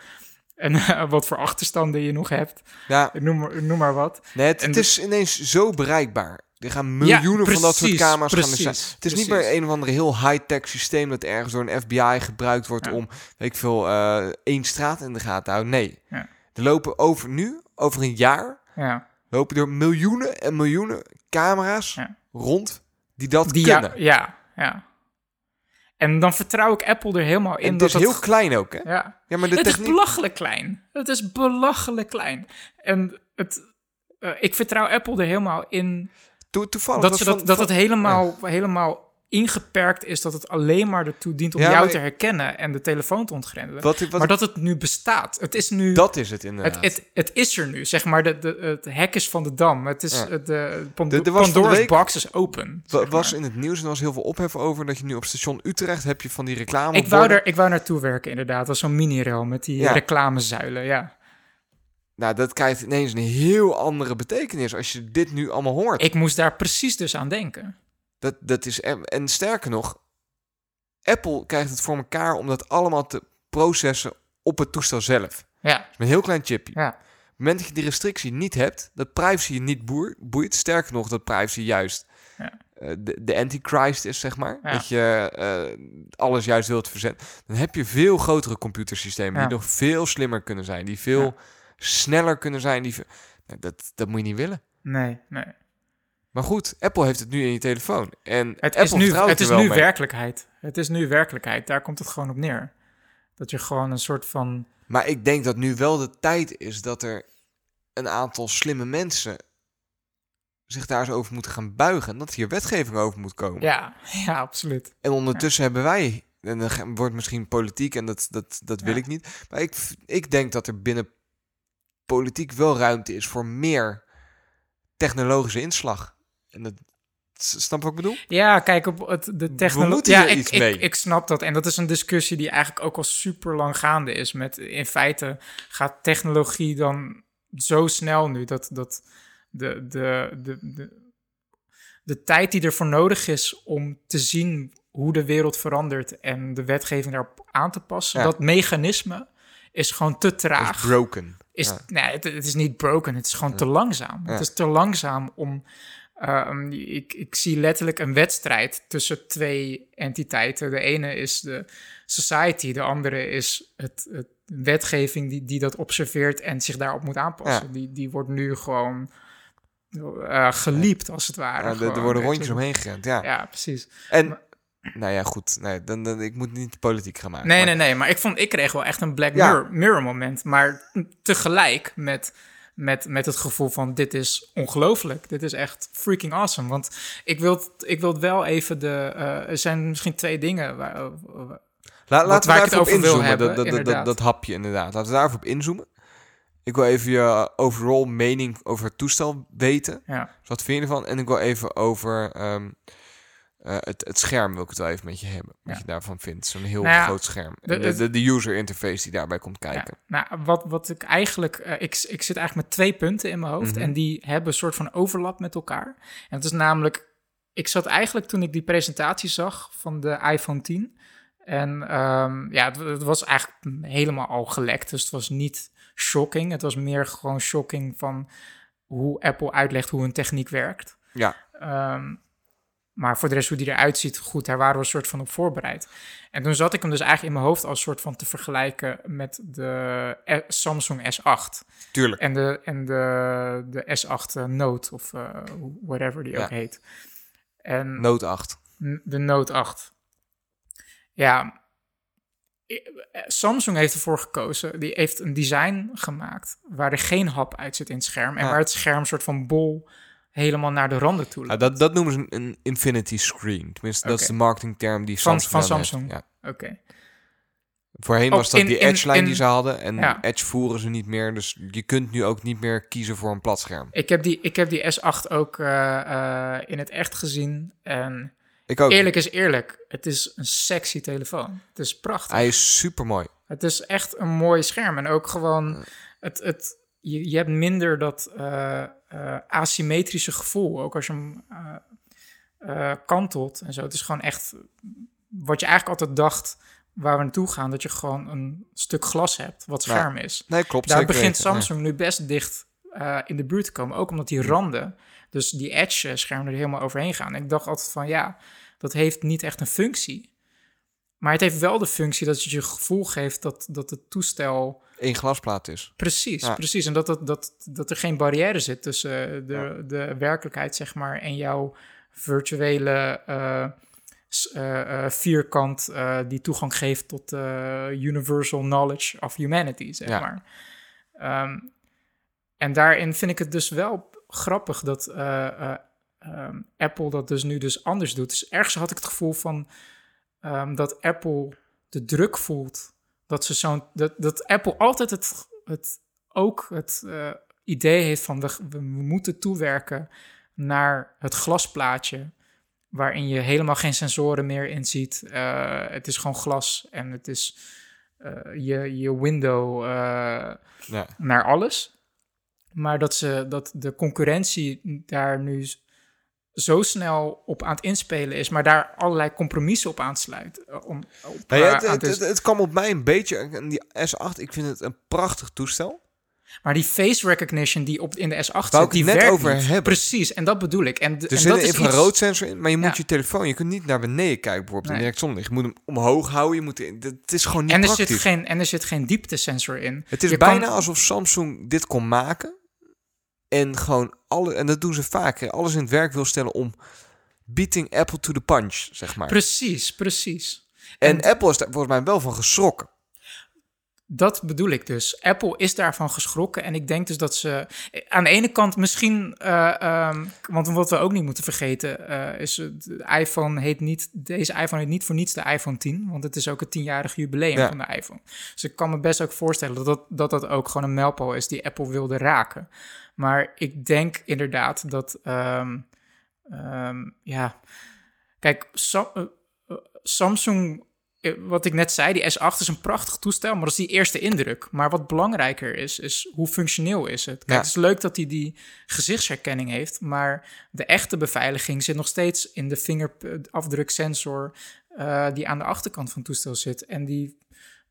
S2: En eh, wat voor achterstanden je nog hebt.
S1: Ja,
S2: Noem maar, noem maar wat.
S1: nee, het,
S2: En
S1: het
S2: de-
S1: is ineens zo bereikbaar. Er gaan miljoenen van dat soort
S2: precies,
S1: camera's gaan er zijn. Het is niet meer een of ander heel high-tech systeem dat ergens door een FBI gebruikt wordt
S2: Ja.
S1: om, weet ik veel, eh, één straat in de gaten te houden. Nee.
S2: Ja.
S1: Er lopen over nu, over een jaar,
S2: Ja.
S1: lopen er miljoenen en miljoenen camera's rond die dat
S2: Die,
S1: kunnen.
S2: ja, ja, ja. En dan vertrouw ik Apple er helemaal in
S1: en
S2: dat
S1: is
S2: het...
S1: heel klein ook, hè?
S2: Ja.
S1: Ja, maar de
S2: het is belachelijk klein. Het is belachelijk klein. En het, eh, ik vertrouw Apple er helemaal in
S1: To- toevallig.
S2: dat,
S1: was
S2: ze dat,
S1: van-
S2: dat
S1: van-
S2: het helemaal, helemaal ingeperkt is. Dat het alleen maar ertoe dient om
S1: Ja,
S2: jou
S1: maar-
S2: te herkennen en de telefoon te ontgrendelen.
S1: Wat,
S2: maar dat het nu bestaat. Het is nu...
S1: dat is het inderdaad.
S2: het, het, het is er nu, zeg maar. De, de, het hek is van de dam. Het is,
S1: Ja.
S2: het, de,
S1: Er- er was van de
S2: Pandora's
S1: week-
S2: box is open. Zeg
S1: was
S2: maar.
S1: in het nieuws en er was heel veel ophef over dat je nu op station Utrecht heb je van die reclame.
S2: ik, wou er, ik wou naartoe werken, inderdaad. als zo'n mini-rail met die
S1: Ja.
S2: reclamezuilen, ja.
S1: Nou, dat krijgt ineens een heel andere betekenis als je dit nu allemaal hoort.
S2: Ik moest daar precies dus aan denken.
S1: Dat, dat is, en, sterker nog, Apple krijgt het voor elkaar om dat allemaal te processen op het toestel zelf.
S2: Ja,
S1: Met een heel klein chipje.
S2: ja.
S1: Op het moment dat je die restrictie niet hebt, dat privacy je niet boer- boeit. Sterker nog, dat privacy juist
S2: Ja.
S1: eh, de, de antichrist is, zeg maar.
S2: Ja.
S1: Dat je eh, alles juist wilt verzetten. Dan heb je veel grotere computersystemen die nog veel slimmer kunnen zijn. Die veel. Sneller kunnen zijn. Die, nou, dat, dat moet je niet willen.
S2: Nee, nee.
S1: Maar goed, Apple heeft het nu in je telefoon. En
S2: Het
S1: Apple
S2: is nu, het is
S1: wel
S2: nu
S1: mee.
S2: werkelijkheid. Het is nu werkelijkheid. Daar komt het gewoon op neer. Dat je gewoon een soort van...
S1: Maar ik denk dat nu wel de tijd is dat er een aantal slimme mensen zich daar eens over moeten gaan buigen. En dat hier wetgeving over moet komen.
S2: Ja, ja absoluut.
S1: En ondertussen hebben wij, en dan wordt misschien politiek en dat, dat, dat wil
S2: Ja.
S1: ik niet. Maar ik, ik denk dat er binnen politiek wel ruimte is voor meer technologische inslag. En dat, snap wat ik bedoel?
S2: Ja, kijk, op het, de technologie... Ja, ik,
S1: iets
S2: ik,
S1: mee.
S2: ik snap dat. En dat is een discussie die eigenlijk ook al super lang gaande is. Met, in feite gaat technologie dan zo snel nu... dat, dat de, de, de, de, de tijd die ervoor nodig is om te zien hoe de wereld verandert... en de wetgeving daarop aan te passen...
S1: Ja.
S2: dat mechanisme is gewoon te traag.
S1: is broken.
S2: Is,
S1: Ja.
S2: nee, het, het is niet broken, het is gewoon te langzaam.
S1: Ja.
S2: Het is te langzaam om... ehm, ik, ik zie letterlijk een wedstrijd tussen twee entiteiten. De ene is de society, de andere is het, het wetgeving die, die dat observeert en zich daarop moet aanpassen. Die, die wordt nu gewoon eh geliept, als het ware.
S1: Ja, er- worden rondjes
S2: je.
S1: omheen gerend, ja.
S2: Ja, precies.
S1: En, nou ja, goed. Nee, dan, dan, ik moet niet politiek gaan maken.
S2: Nee,
S1: maar-
S2: nee, nee, maar ik vond, ik kreeg wel echt een Black
S1: Ja.
S2: Mirror, Mirror moment. Maar tegelijk met, met, met het gevoel van dit is ongelooflijk. Dit is echt freaking awesome. Want ik wil, ik wil wel even de... eh, er zijn misschien twee dingen waar,
S1: La,
S2: Wat-
S1: laten we
S2: waar
S1: daar
S2: ik het
S1: even op
S2: over wil
S1: inzoomen,
S2: hebben,
S1: dat, dat, dat, dat,
S2: inderdaad.
S1: dat hapje inderdaad. Laten we daar even op inzoomen. Ik wil even je overall mening over het toestel weten.
S2: ja,
S1: Dus wat vind je ervan? En ik wil even over ehm, eh, het, het scherm wil ik het wel even met je hebben. Wat
S2: Ja.
S1: je daarvan vindt. Zo'n heel
S2: Nou ja,
S1: groot scherm.
S2: de-
S1: De, de, de user interface die daarbij komt kijken.
S2: Ja, nou, wat, wat ik eigenlijk... eh, ik, ik zit eigenlijk met twee punten in mijn hoofd.
S1: Mhm.
S2: En die hebben een soort van overlap met elkaar. En het is namelijk... Ik zat eigenlijk toen ik die presentatie zag van de iPhone 10... En ehm, ja, het, het was eigenlijk helemaal al gelekt. Dus het was niet shocking. Het was meer gewoon shocking van hoe Apple uitlegt hoe een techniek werkt.
S1: Ja.
S2: Ehm, maar voor de rest, hoe die eruit ziet, goed, daar waren we een soort van op voorbereid. En toen zat ik hem dus eigenlijk in mijn hoofd als soort van te vergelijken met de eh, Samsung S8.
S1: Tuurlijk.
S2: En de, en de, de S8 eh, Note, of eh, whatever die
S1: Ja.
S2: ook heet. En
S1: Note 8.
S2: N- de Note 8. Ja, eh, Samsung heeft ervoor gekozen. Die heeft een design gemaakt waar er geen hap uit zit in het scherm. En
S1: Ja.
S2: waar het scherm soort van bol helemaal naar de randen toe
S1: dat, dat noemen ze een, een infinity screen. Tenminste, dat is de marketingterm die Samsung
S2: van. Samsung.
S1: Ja.
S2: Oké.
S1: Voorheen was dat
S2: in-
S1: die
S2: in-
S1: Edge-lijn die ze hadden. En
S2: Ja.
S1: Edge voeren ze niet meer. Dus je kunt nu ook niet meer kiezen voor een platscherm.
S2: Ik heb die, ik heb die S8 ook eh, eh, in het echt gezien. En
S1: Ik ook.
S2: eerlijk is eerlijk, het is een sexy telefoon. Het is prachtig.
S1: Hij is super mooi.
S2: Het is echt een mooi scherm. En ook gewoon, het, het, je, je hebt minder dat eh, eh, asymmetrische gevoel. Ook als je hem eh, kantelt en zo. Het is gewoon echt wat je eigenlijk altijd dacht waar we naartoe gaan, dat je gewoon een stuk glas hebt wat scherm is.
S1: Nee, klopt.
S2: Daar begint
S1: weten.
S2: Samsung nu best dicht in de buurt te komen. Ook omdat die randen, dus die edge-schermen er helemaal overheen gaan. En ik dacht altijd van ja, dat heeft niet echt een functie. Maar het heeft wel de functie dat het je gevoel geeft dat, dat het toestel...
S1: Één glasplaat is.
S2: Precies,
S1: Ja.
S2: precies. En dat, dat, dat, dat er geen barrière zit tussen eh, de, de werkelijkheid, zeg maar, en jouw virtuele eh, eh, vierkant eh, die toegang geeft tot universal knowledge of humanity, zeg
S1: Ja.
S2: maar. Ehm, en daarin vind ik het dus wel grappig dat eh, eh, ehm, Apple dat dus nu dus anders doet. Dus ergens had ik het gevoel van ehm, dat Apple de druk voelt dat ze zo'n dat, dat Apple altijd het, het ook het eh, idee heeft van we, we moeten toewerken naar het glasplaatje waarin je helemaal geen sensoren meer in ziet. Eh, het is gewoon glas en het is eh, je, je window
S1: Ja.
S2: naar alles. Maar dat, ze, dat de concurrentie daar nu zo snel op aan het inspelen is, maar daar allerlei compromissen op aansluit. eh, Om, op,
S1: Nou ja,
S2: eh,
S1: het,
S2: aan
S1: het,
S2: te-
S1: het, het kwam op mij een beetje... en Die S8, ik vind het een prachtig toestel.
S2: Maar die face recognition die op, in de S8
S1: Wou
S2: zit,
S1: ik
S2: die
S1: net
S2: werkt
S1: over
S2: niet.
S1: hebben.
S2: Precies, en dat bedoel ik. En,
S1: Er
S2: en
S1: zit
S2: dat
S1: een infraroodsensor in, maar je moet
S2: Ja.
S1: je telefoon... Je kunt niet naar beneden kijken bijvoorbeeld
S2: Nee.
S1: direct zonlicht. Je moet hem omhoog houden. Je moet, het is gewoon niet
S2: en, er
S1: praktisch.
S2: zit geen, en er zit geen dieptesensor in.
S1: Het is
S2: Je
S1: bijna
S2: kan-
S1: alsof Samsung dit kon maken. En gewoon alle, en dat doen ze vaker, alles in het werk wil stellen om beating Apple to the punch, zeg maar.
S2: Precies, precies.
S1: en Apple is daar volgens mij wel van geschrokken.
S2: Dat bedoel ik dus. Apple is daarvan geschrokken. En ik denk dus dat ze. Aan de ene kant misschien. eh, ehm, want wat we ook niet moeten vergeten. eh, is. De iPhone heet niet. Deze iPhone heet niet voor niets de iPhone 10. Want het is ook het tienjarig jubileum
S1: Ja.
S2: van de iPhone. Dus ik kan me best ook voorstellen dat dat, dat dat ook gewoon een mijlpaal is die Apple wilde raken. Maar ik denk inderdaad dat. ehm, ehm, ja. Kijk, Sa- eh, eh, Samsung eh, wat ik net zei, die S8 is een prachtig toestel, maar dat is die eerste indruk. Maar wat belangrijker is, is hoe functioneel is het? Kijk,
S1: Ja.
S2: het is leuk dat hij die gezichtsherkenning heeft, maar de echte beveiliging zit nog steeds in de vingerafdruksensor eh, die aan de achterkant van het toestel zit. En die,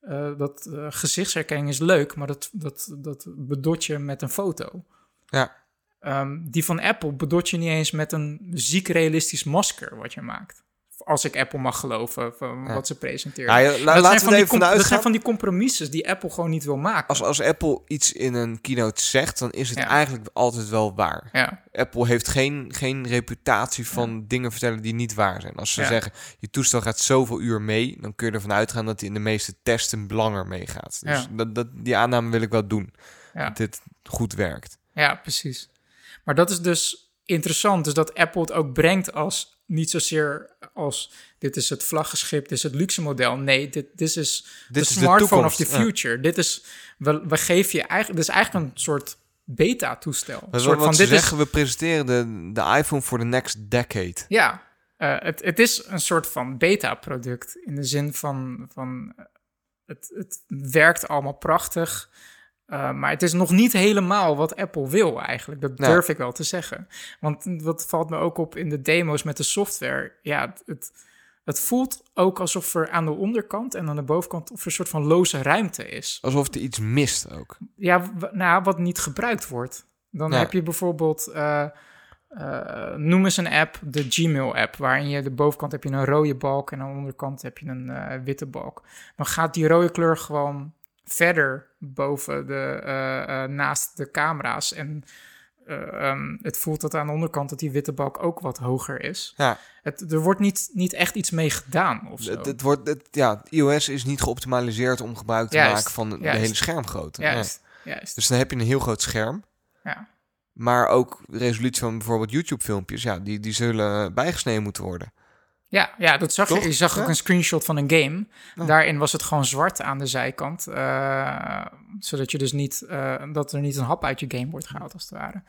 S2: eh, dat eh, gezichtsherkenning is leuk, maar dat, dat, dat bedot je met een foto.
S1: Ja.
S2: Ehm, die van Apple bedot je niet eens met een ziek realistisch masker wat je maakt. Als ik Apple mag geloven van
S1: Ja.
S2: wat ze presenteren.
S1: Ja, ja, la-
S2: dat,
S1: laten
S2: zijn
S1: we
S2: van die dat zijn van die compromissen die Apple gewoon niet wil maken.
S1: Als, als Apple iets in een keynote zegt, dan is het eigenlijk altijd wel waar.
S2: ja,
S1: Apple heeft geen, geen reputatie van dingen vertellen die niet waar zijn. Als ze zeggen, je toestel gaat zoveel uur mee, dan kun je ervan uitgaan dat hij in de meeste testen langer meegaat. Dus
S2: Ja.
S1: dat, dat, die aanname wil ik wel doen.
S2: ja,
S1: Dat dit goed werkt.
S2: ja, precies. Maar dat is dus interessant, dus dat Apple het ook brengt als niet zozeer als dit is het vlaggenschip, dit is het luxe model. Nee, dit, dit is
S1: Dit
S2: de
S1: is
S2: smartphone of the
S1: ja.
S2: future. Dit is, we, we geven je eigenlijk, dit is eigenlijk een soort beta-toestel. Een
S1: is
S2: soort van, dit is,
S1: zeggen, we presenteren de, de iPhone voor de next decade.
S2: Ja, eh, het, het is een soort van beta-product. In de zin van, van eh, het, het werkt allemaal prachtig. Eh, maar het is nog niet helemaal wat Apple wil eigenlijk. Dat
S1: Nou.
S2: durf ik wel te zeggen. Want wat valt me ook op in de demo's met de software. Ja, het, het, voelt ook alsof er aan de onderkant en aan de bovenkant... of er een soort van loze ruimte is.
S1: Alsof er iets mist ook.
S2: Ja, nou, wat niet gebruikt wordt. Dan
S1: Ja.
S2: heb je bijvoorbeeld, eh, eh, noem eens een app, de Gmail-app, waarin je de bovenkant heb je een rode balk en aan de onderkant heb je een witte balk. Dan gaat die rode kleur gewoon verder boven de, eh, eh, naast de camera's. En eh, ehm, het voelt dat aan de onderkant dat die witte balk ook wat hoger is.
S1: Ja,
S2: Het, er wordt niet, niet echt iets mee gedaan of zo.
S1: het, het wordt, het, ja, iOS is niet geoptimaliseerd om gebruik te
S2: Juist,
S1: maken van de hele schermgrootte. Ja.
S2: juist, juist.
S1: Dus dan heb je een heel groot scherm.
S2: Ja.
S1: Maar ook de resolutie van bijvoorbeeld YouTube-filmpjes, ja, die, die zullen bijgesneden moeten worden.
S2: Ja, ja, dat zag je.
S1: Toch?
S2: Je zag ook een screenshot van een game.
S1: Ja.
S2: Daarin was het gewoon zwart aan de zijkant. eh, zodat je dus niet, eh, dat er niet een hap uit je game wordt gehaald, als het ware.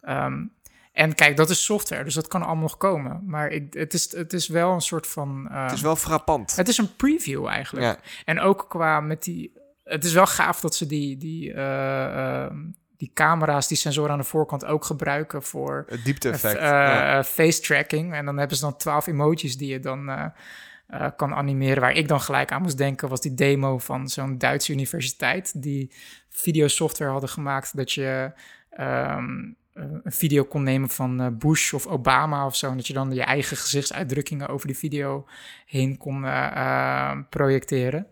S2: Ehm, en kijk, dat is software, dus dat kan allemaal nog komen. Maar ik, het, is, het is wel een soort van. eh,
S1: Het is wel frappant.
S2: het is een preview eigenlijk. En ook qua met die. Het is wel gaaf dat ze die, die, eh, ehm, die camera's, die sensoren aan de voorkant ook gebruiken voor
S1: het diepte-effect. ja.
S2: eh, face tracking. En dan hebben ze dan twaalf emojis die je dan eh, kan animeren. Waar ik dan gelijk aan moest denken was die demo van zo'n Duitse universiteit die videosoftware hadden gemaakt dat je ehm, eh, een video kon nemen van Bush of Obama of zo. En dat je dan je eigen gezichtsuitdrukkingen over die video heen kon projecteren.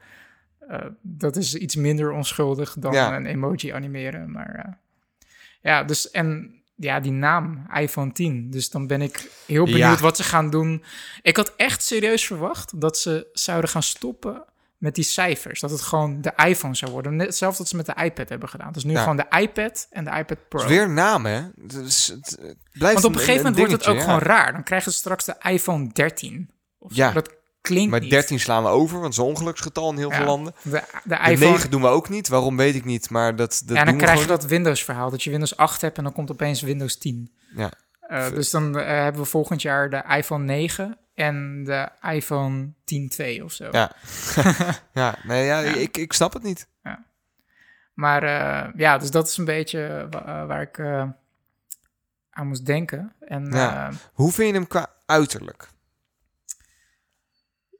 S2: Eh, dat is iets minder onschuldig dan
S1: Ja.
S2: een emoji animeren. Maar eh, ja, dus en ja, die naam, iPhone 10. Dus dan ben ik heel benieuwd
S1: Ja.
S2: wat ze gaan doen. Ik had echt serieus verwacht dat ze zouden gaan stoppen met die cijfers. Dat het gewoon de iPhone zou worden. Net hetzelfde dat ze met de iPad hebben gedaan. Dus nu gewoon de iPad en de iPad Pro.
S1: Weer naam, hè? Het, is, het, blijft
S2: Want op een gegeven moment wordt het ook gewoon raar. Dan krijgen ze straks de iPhone 13. Of zo.
S1: Ja.
S2: Dat klinkt
S1: Maar
S2: niet.
S1: 13 slaan we over, want het is een ongeluksgetal in heel
S2: Ja.
S1: veel landen.
S2: De, de
S1: De
S2: iPhone...
S1: 9 doen we ook niet. Waarom weet ik niet, maar dat, dat
S2: ja, dan krijg je dat Windows-verhaal. Dat je Windows 8 hebt en dan komt opeens Windows 10.
S1: Ja.
S2: Eh, dus dan eh, hebben we volgend jaar de iPhone 9 en de iPhone 10.2 of zo.
S1: Ja. ja, nee, ja,
S2: Ja.
S1: Ik, ik snap het niet.
S2: Maar eh, ja, dus dat is een beetje wa- waar ik aan moest denken. En
S1: Ja. Hoe vind je hem qua uiterlijk?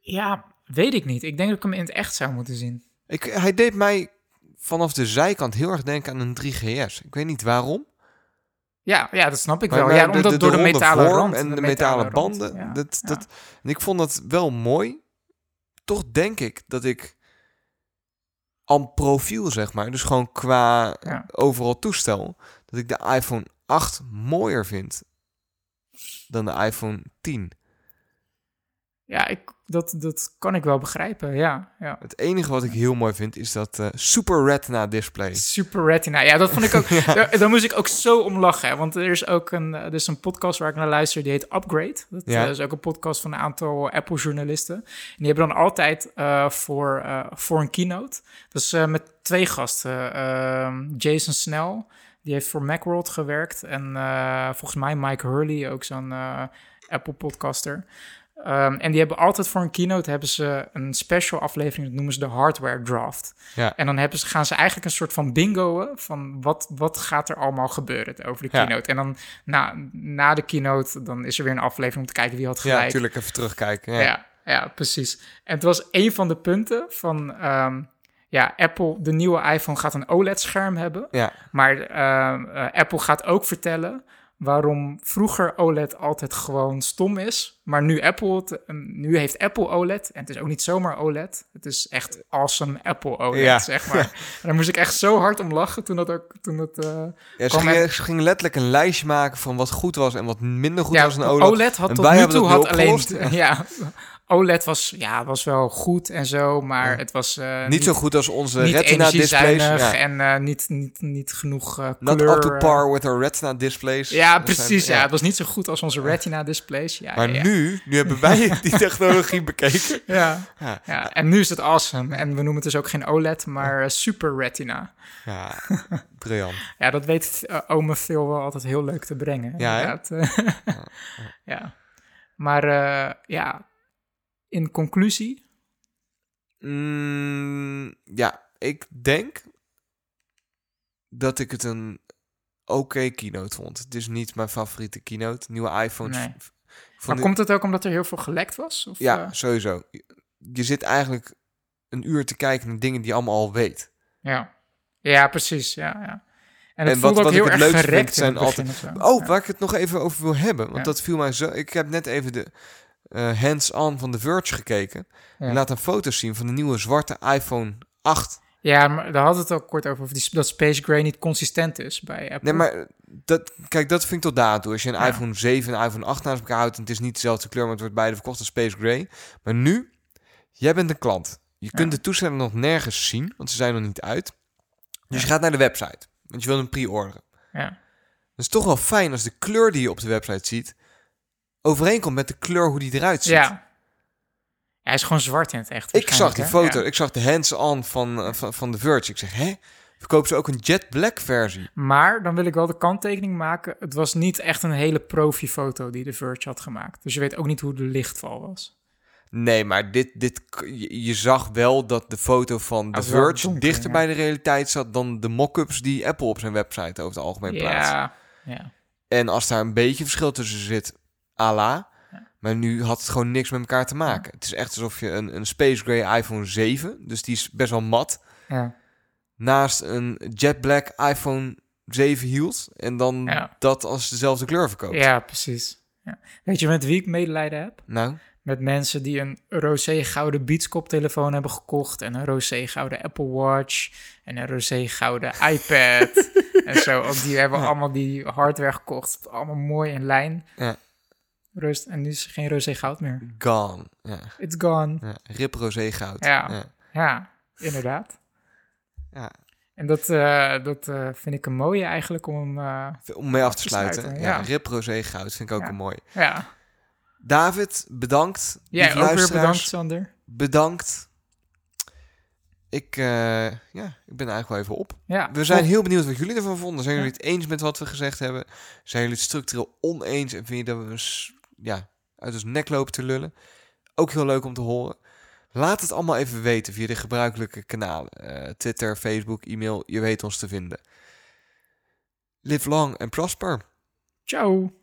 S2: Ja, weet ik niet. Ik denk dat ik hem in het echt zou moeten zien.
S1: Ik, hij deed mij vanaf de zijkant heel erg denken aan een 3GS. Ik weet niet waarom.
S2: Ja, ja dat snap ik
S1: Maar-
S2: wel.
S1: maar
S2: ja, omdat door de, metalen
S1: vorm
S2: rand.
S1: en de, metalen, banden.
S2: Ja,
S1: dat,
S2: ja.
S1: dat, en ik vond dat wel mooi. Toch denk ik dat ik aan profiel, zeg maar, dus gewoon qua
S2: Ja.
S1: overal toestel, dat ik de iPhone 8 mooier vind dan de iPhone 10.
S2: Ja, ik, dat, dat kan ik wel begrijpen. Ja, ja.
S1: Het enige wat ik heel mooi vind is dat eh, Super Retina display.
S2: Super Retina. Ja, dat vond ik ook. daar, daar moest ik ook zo om lachen. hè, Want er is ook een, er is een podcast waar ik naar luister, die heet Upgrade. Dat
S1: Ja.
S2: eh, is ook een podcast van een aantal Apple-journalisten. En die hebben dan altijd eh, voor, eh, voor een keynote. Dus eh, met twee gasten. Ehm, Jason Snell, die heeft voor Macworld gewerkt. En eh, volgens mij Mike Hurley, ook zo'n eh, Apple-podcaster. Ehm, en die hebben altijd voor een keynote hebben ze een special aflevering, dat noemen ze de hardware draft.
S1: Ja.
S2: En dan hebben ze, gaan ze eigenlijk een soort van bingoen van wat, wat gaat er allemaal gebeuren over de
S1: Ja.
S2: keynote. En dan na, na de keynote, dan is er weer een aflevering om te kijken wie had
S1: Ja,
S2: gelijk.
S1: natuurlijk even terugkijken. Ja.
S2: Ja, ja, precies. En het was een van de punten van, ehm, ja, Apple, de nieuwe iPhone gaat een OLED-scherm hebben.
S1: Ja.
S2: Maar ehm, eh, Apple gaat ook vertellen waarom vroeger OLED altijd gewoon stom is. Maar nu, Apple het, eh, nu heeft Apple OLED. En het is ook niet zomaar OLED. Het is echt awesome Apple OLED,
S1: Ja.
S2: zeg maar. En daar moest ik echt zo hard om lachen toen dat ook... Toen dat, eh,
S1: Ja, ze, gingen, gingen letterlijk een lijstje maken van wat goed was en wat minder goed
S2: ja,
S1: was een
S2: OLED.
S1: OLED.
S2: had
S1: En
S2: tot nu toe had alleen... Ja, OLED was, ja, was wel goed en zo, maar
S1: Ja.
S2: het was... eh,
S1: niet, zo goed als onze
S2: niet
S1: Retina displays.
S2: energiezuinig
S1: Ja.
S2: en eh, niet, niet, niet genoeg eh
S1: Not
S2: kleur.
S1: up to par with our Retina displays.
S2: Ja,
S1: Dat zijn-
S2: precies. Ja. het was niet zo goed als onze Retina displays. Ja,
S1: Maar nu, nu hebben wij die technologie bekeken.
S2: Ja,
S1: Ja.
S2: en nu is het awesome. En we noemen het dus ook geen OLED, maar Super Retina.
S1: Ja, briljant.
S2: Ja, dat weet uh, ome Phil wel altijd heel leuk te brengen.
S1: Ja,
S2: ja. Maar ja, in conclusie,
S1: Mm, ja, ik denk dat ik het een oké keynote vond. Het is niet mijn favoriete keynote. Nieuwe iPhones.
S2: Nee. maar komt het ook omdat er heel veel gelekt was? Of,
S1: Ja,
S2: eh,
S1: sowieso. Je zit eigenlijk een uur te kijken naar dingen die je allemaal al weet.
S2: ja. ja, precies. Ja, ja. En het
S1: En
S2: voelt
S1: wat-
S2: ook
S1: wat ik
S2: heel
S1: het
S2: gerekt
S1: vind zijn
S2: zo.
S1: Oh,
S2: Ja.
S1: waar ik het nog even over wil hebben. Want
S2: Ja.
S1: dat viel mij zo... Ik heb net even de eh, hands-on van The Verge gekeken.
S2: Ja.
S1: En laat een foto zien van de nieuwe zwarte iPhone 8.
S2: Ja, maar daar we het ook kort over, of die, dat Space Gray niet consistent is bij Apple.
S1: Nee, maar dat, kijk, dat vind ik tot daar toe. Als je een
S2: Ja.
S1: iPhone 7 en iPhone 8 naast elkaar houdt... en het is niet dezelfde kleur, maar het wordt beide verkocht als Space Gray. Maar nu, jij bent een klant. Je kunt de toestellen nog nergens zien, want ze zijn nog niet uit. Dus je gaat naar de website, want je wil hem pre-orderen.
S2: Ja.
S1: Het is toch wel fijn als de kleur die je op de website ziet... overeenkomt met de kleur hoe die eruit ziet.
S2: ja. Hij is gewoon zwart in het echt.
S1: Ik zag die foto?
S2: Ja.
S1: ik zag de hands-on van, eh, van, van The Verge. Ik zeg, hè? Verkopen ze ook een jet black versie?
S2: Maar dan wil ik wel de kanttekening maken. Het was niet echt een hele profi-foto die de Verge had gemaakt. Dus je weet ook niet hoe de lichtval was.
S1: Nee, maar dit, dit, k- je, je zag wel dat de foto van The
S2: het is wel
S1: Verge
S2: donker,
S1: dichter
S2: ja.
S1: bij de realiteit zat dan de mock-ups die Apple op zijn website over het algemeen plaatst.
S2: Ja, ja.
S1: En als daar een beetje verschil tussen zit, à la, Maar nu had het gewoon niks met elkaar te maken. Het is echt alsof je een, een Space Gray iPhone 7, dus die is best wel mat,
S2: Ja.
S1: naast een Jet Black iPhone 7 hield. En dan
S2: Ja.
S1: dat als dezelfde kleur verkoopt.
S2: Ja, precies. Ja. Weet je met wie ik medelijden heb?
S1: Nou,
S2: Met mensen die een roze gouden Beats koptelefoon hebben gekocht en een roze gouden Apple Watch en een roze gouden iPad en zo. Ook die hebben allemaal die hardware gekocht. Allemaal mooi in lijn.
S1: Ja.
S2: Rust. En nu is er geen roze goud meer.
S1: gone. Ja,
S2: It's gone.
S1: ja. Rip rosé goud.
S2: Ja.
S1: ja.
S2: Inderdaad.
S1: Ja.
S2: En dat, eh, dat eh, vind ik een mooie eigenlijk om... eh,
S1: Om mee af te
S2: te
S1: sluiten.
S2: sluiten,
S1: ja. Rip rosé goud vind ik ook een mooi.
S2: ja,
S1: David, bedankt.
S2: jij ook weer bedankt Sander.
S1: bedankt. Ik, ja, ik ben eigenlijk wel even op.
S2: Ja,
S1: We zijn heel benieuwd wat jullie ervan vonden. Zijn
S2: Ja.
S1: jullie het eens met wat we gezegd hebben? Zijn jullie het structureel oneens en vind je dat we ja, uit ons nek lopen te lullen? Ook heel leuk om te horen. Laat het allemaal even weten via de gebruikelijke kanalen. Eh, Twitter, Facebook, e-mail, je weet ons te vinden. Live long and prosper.
S2: Ciao.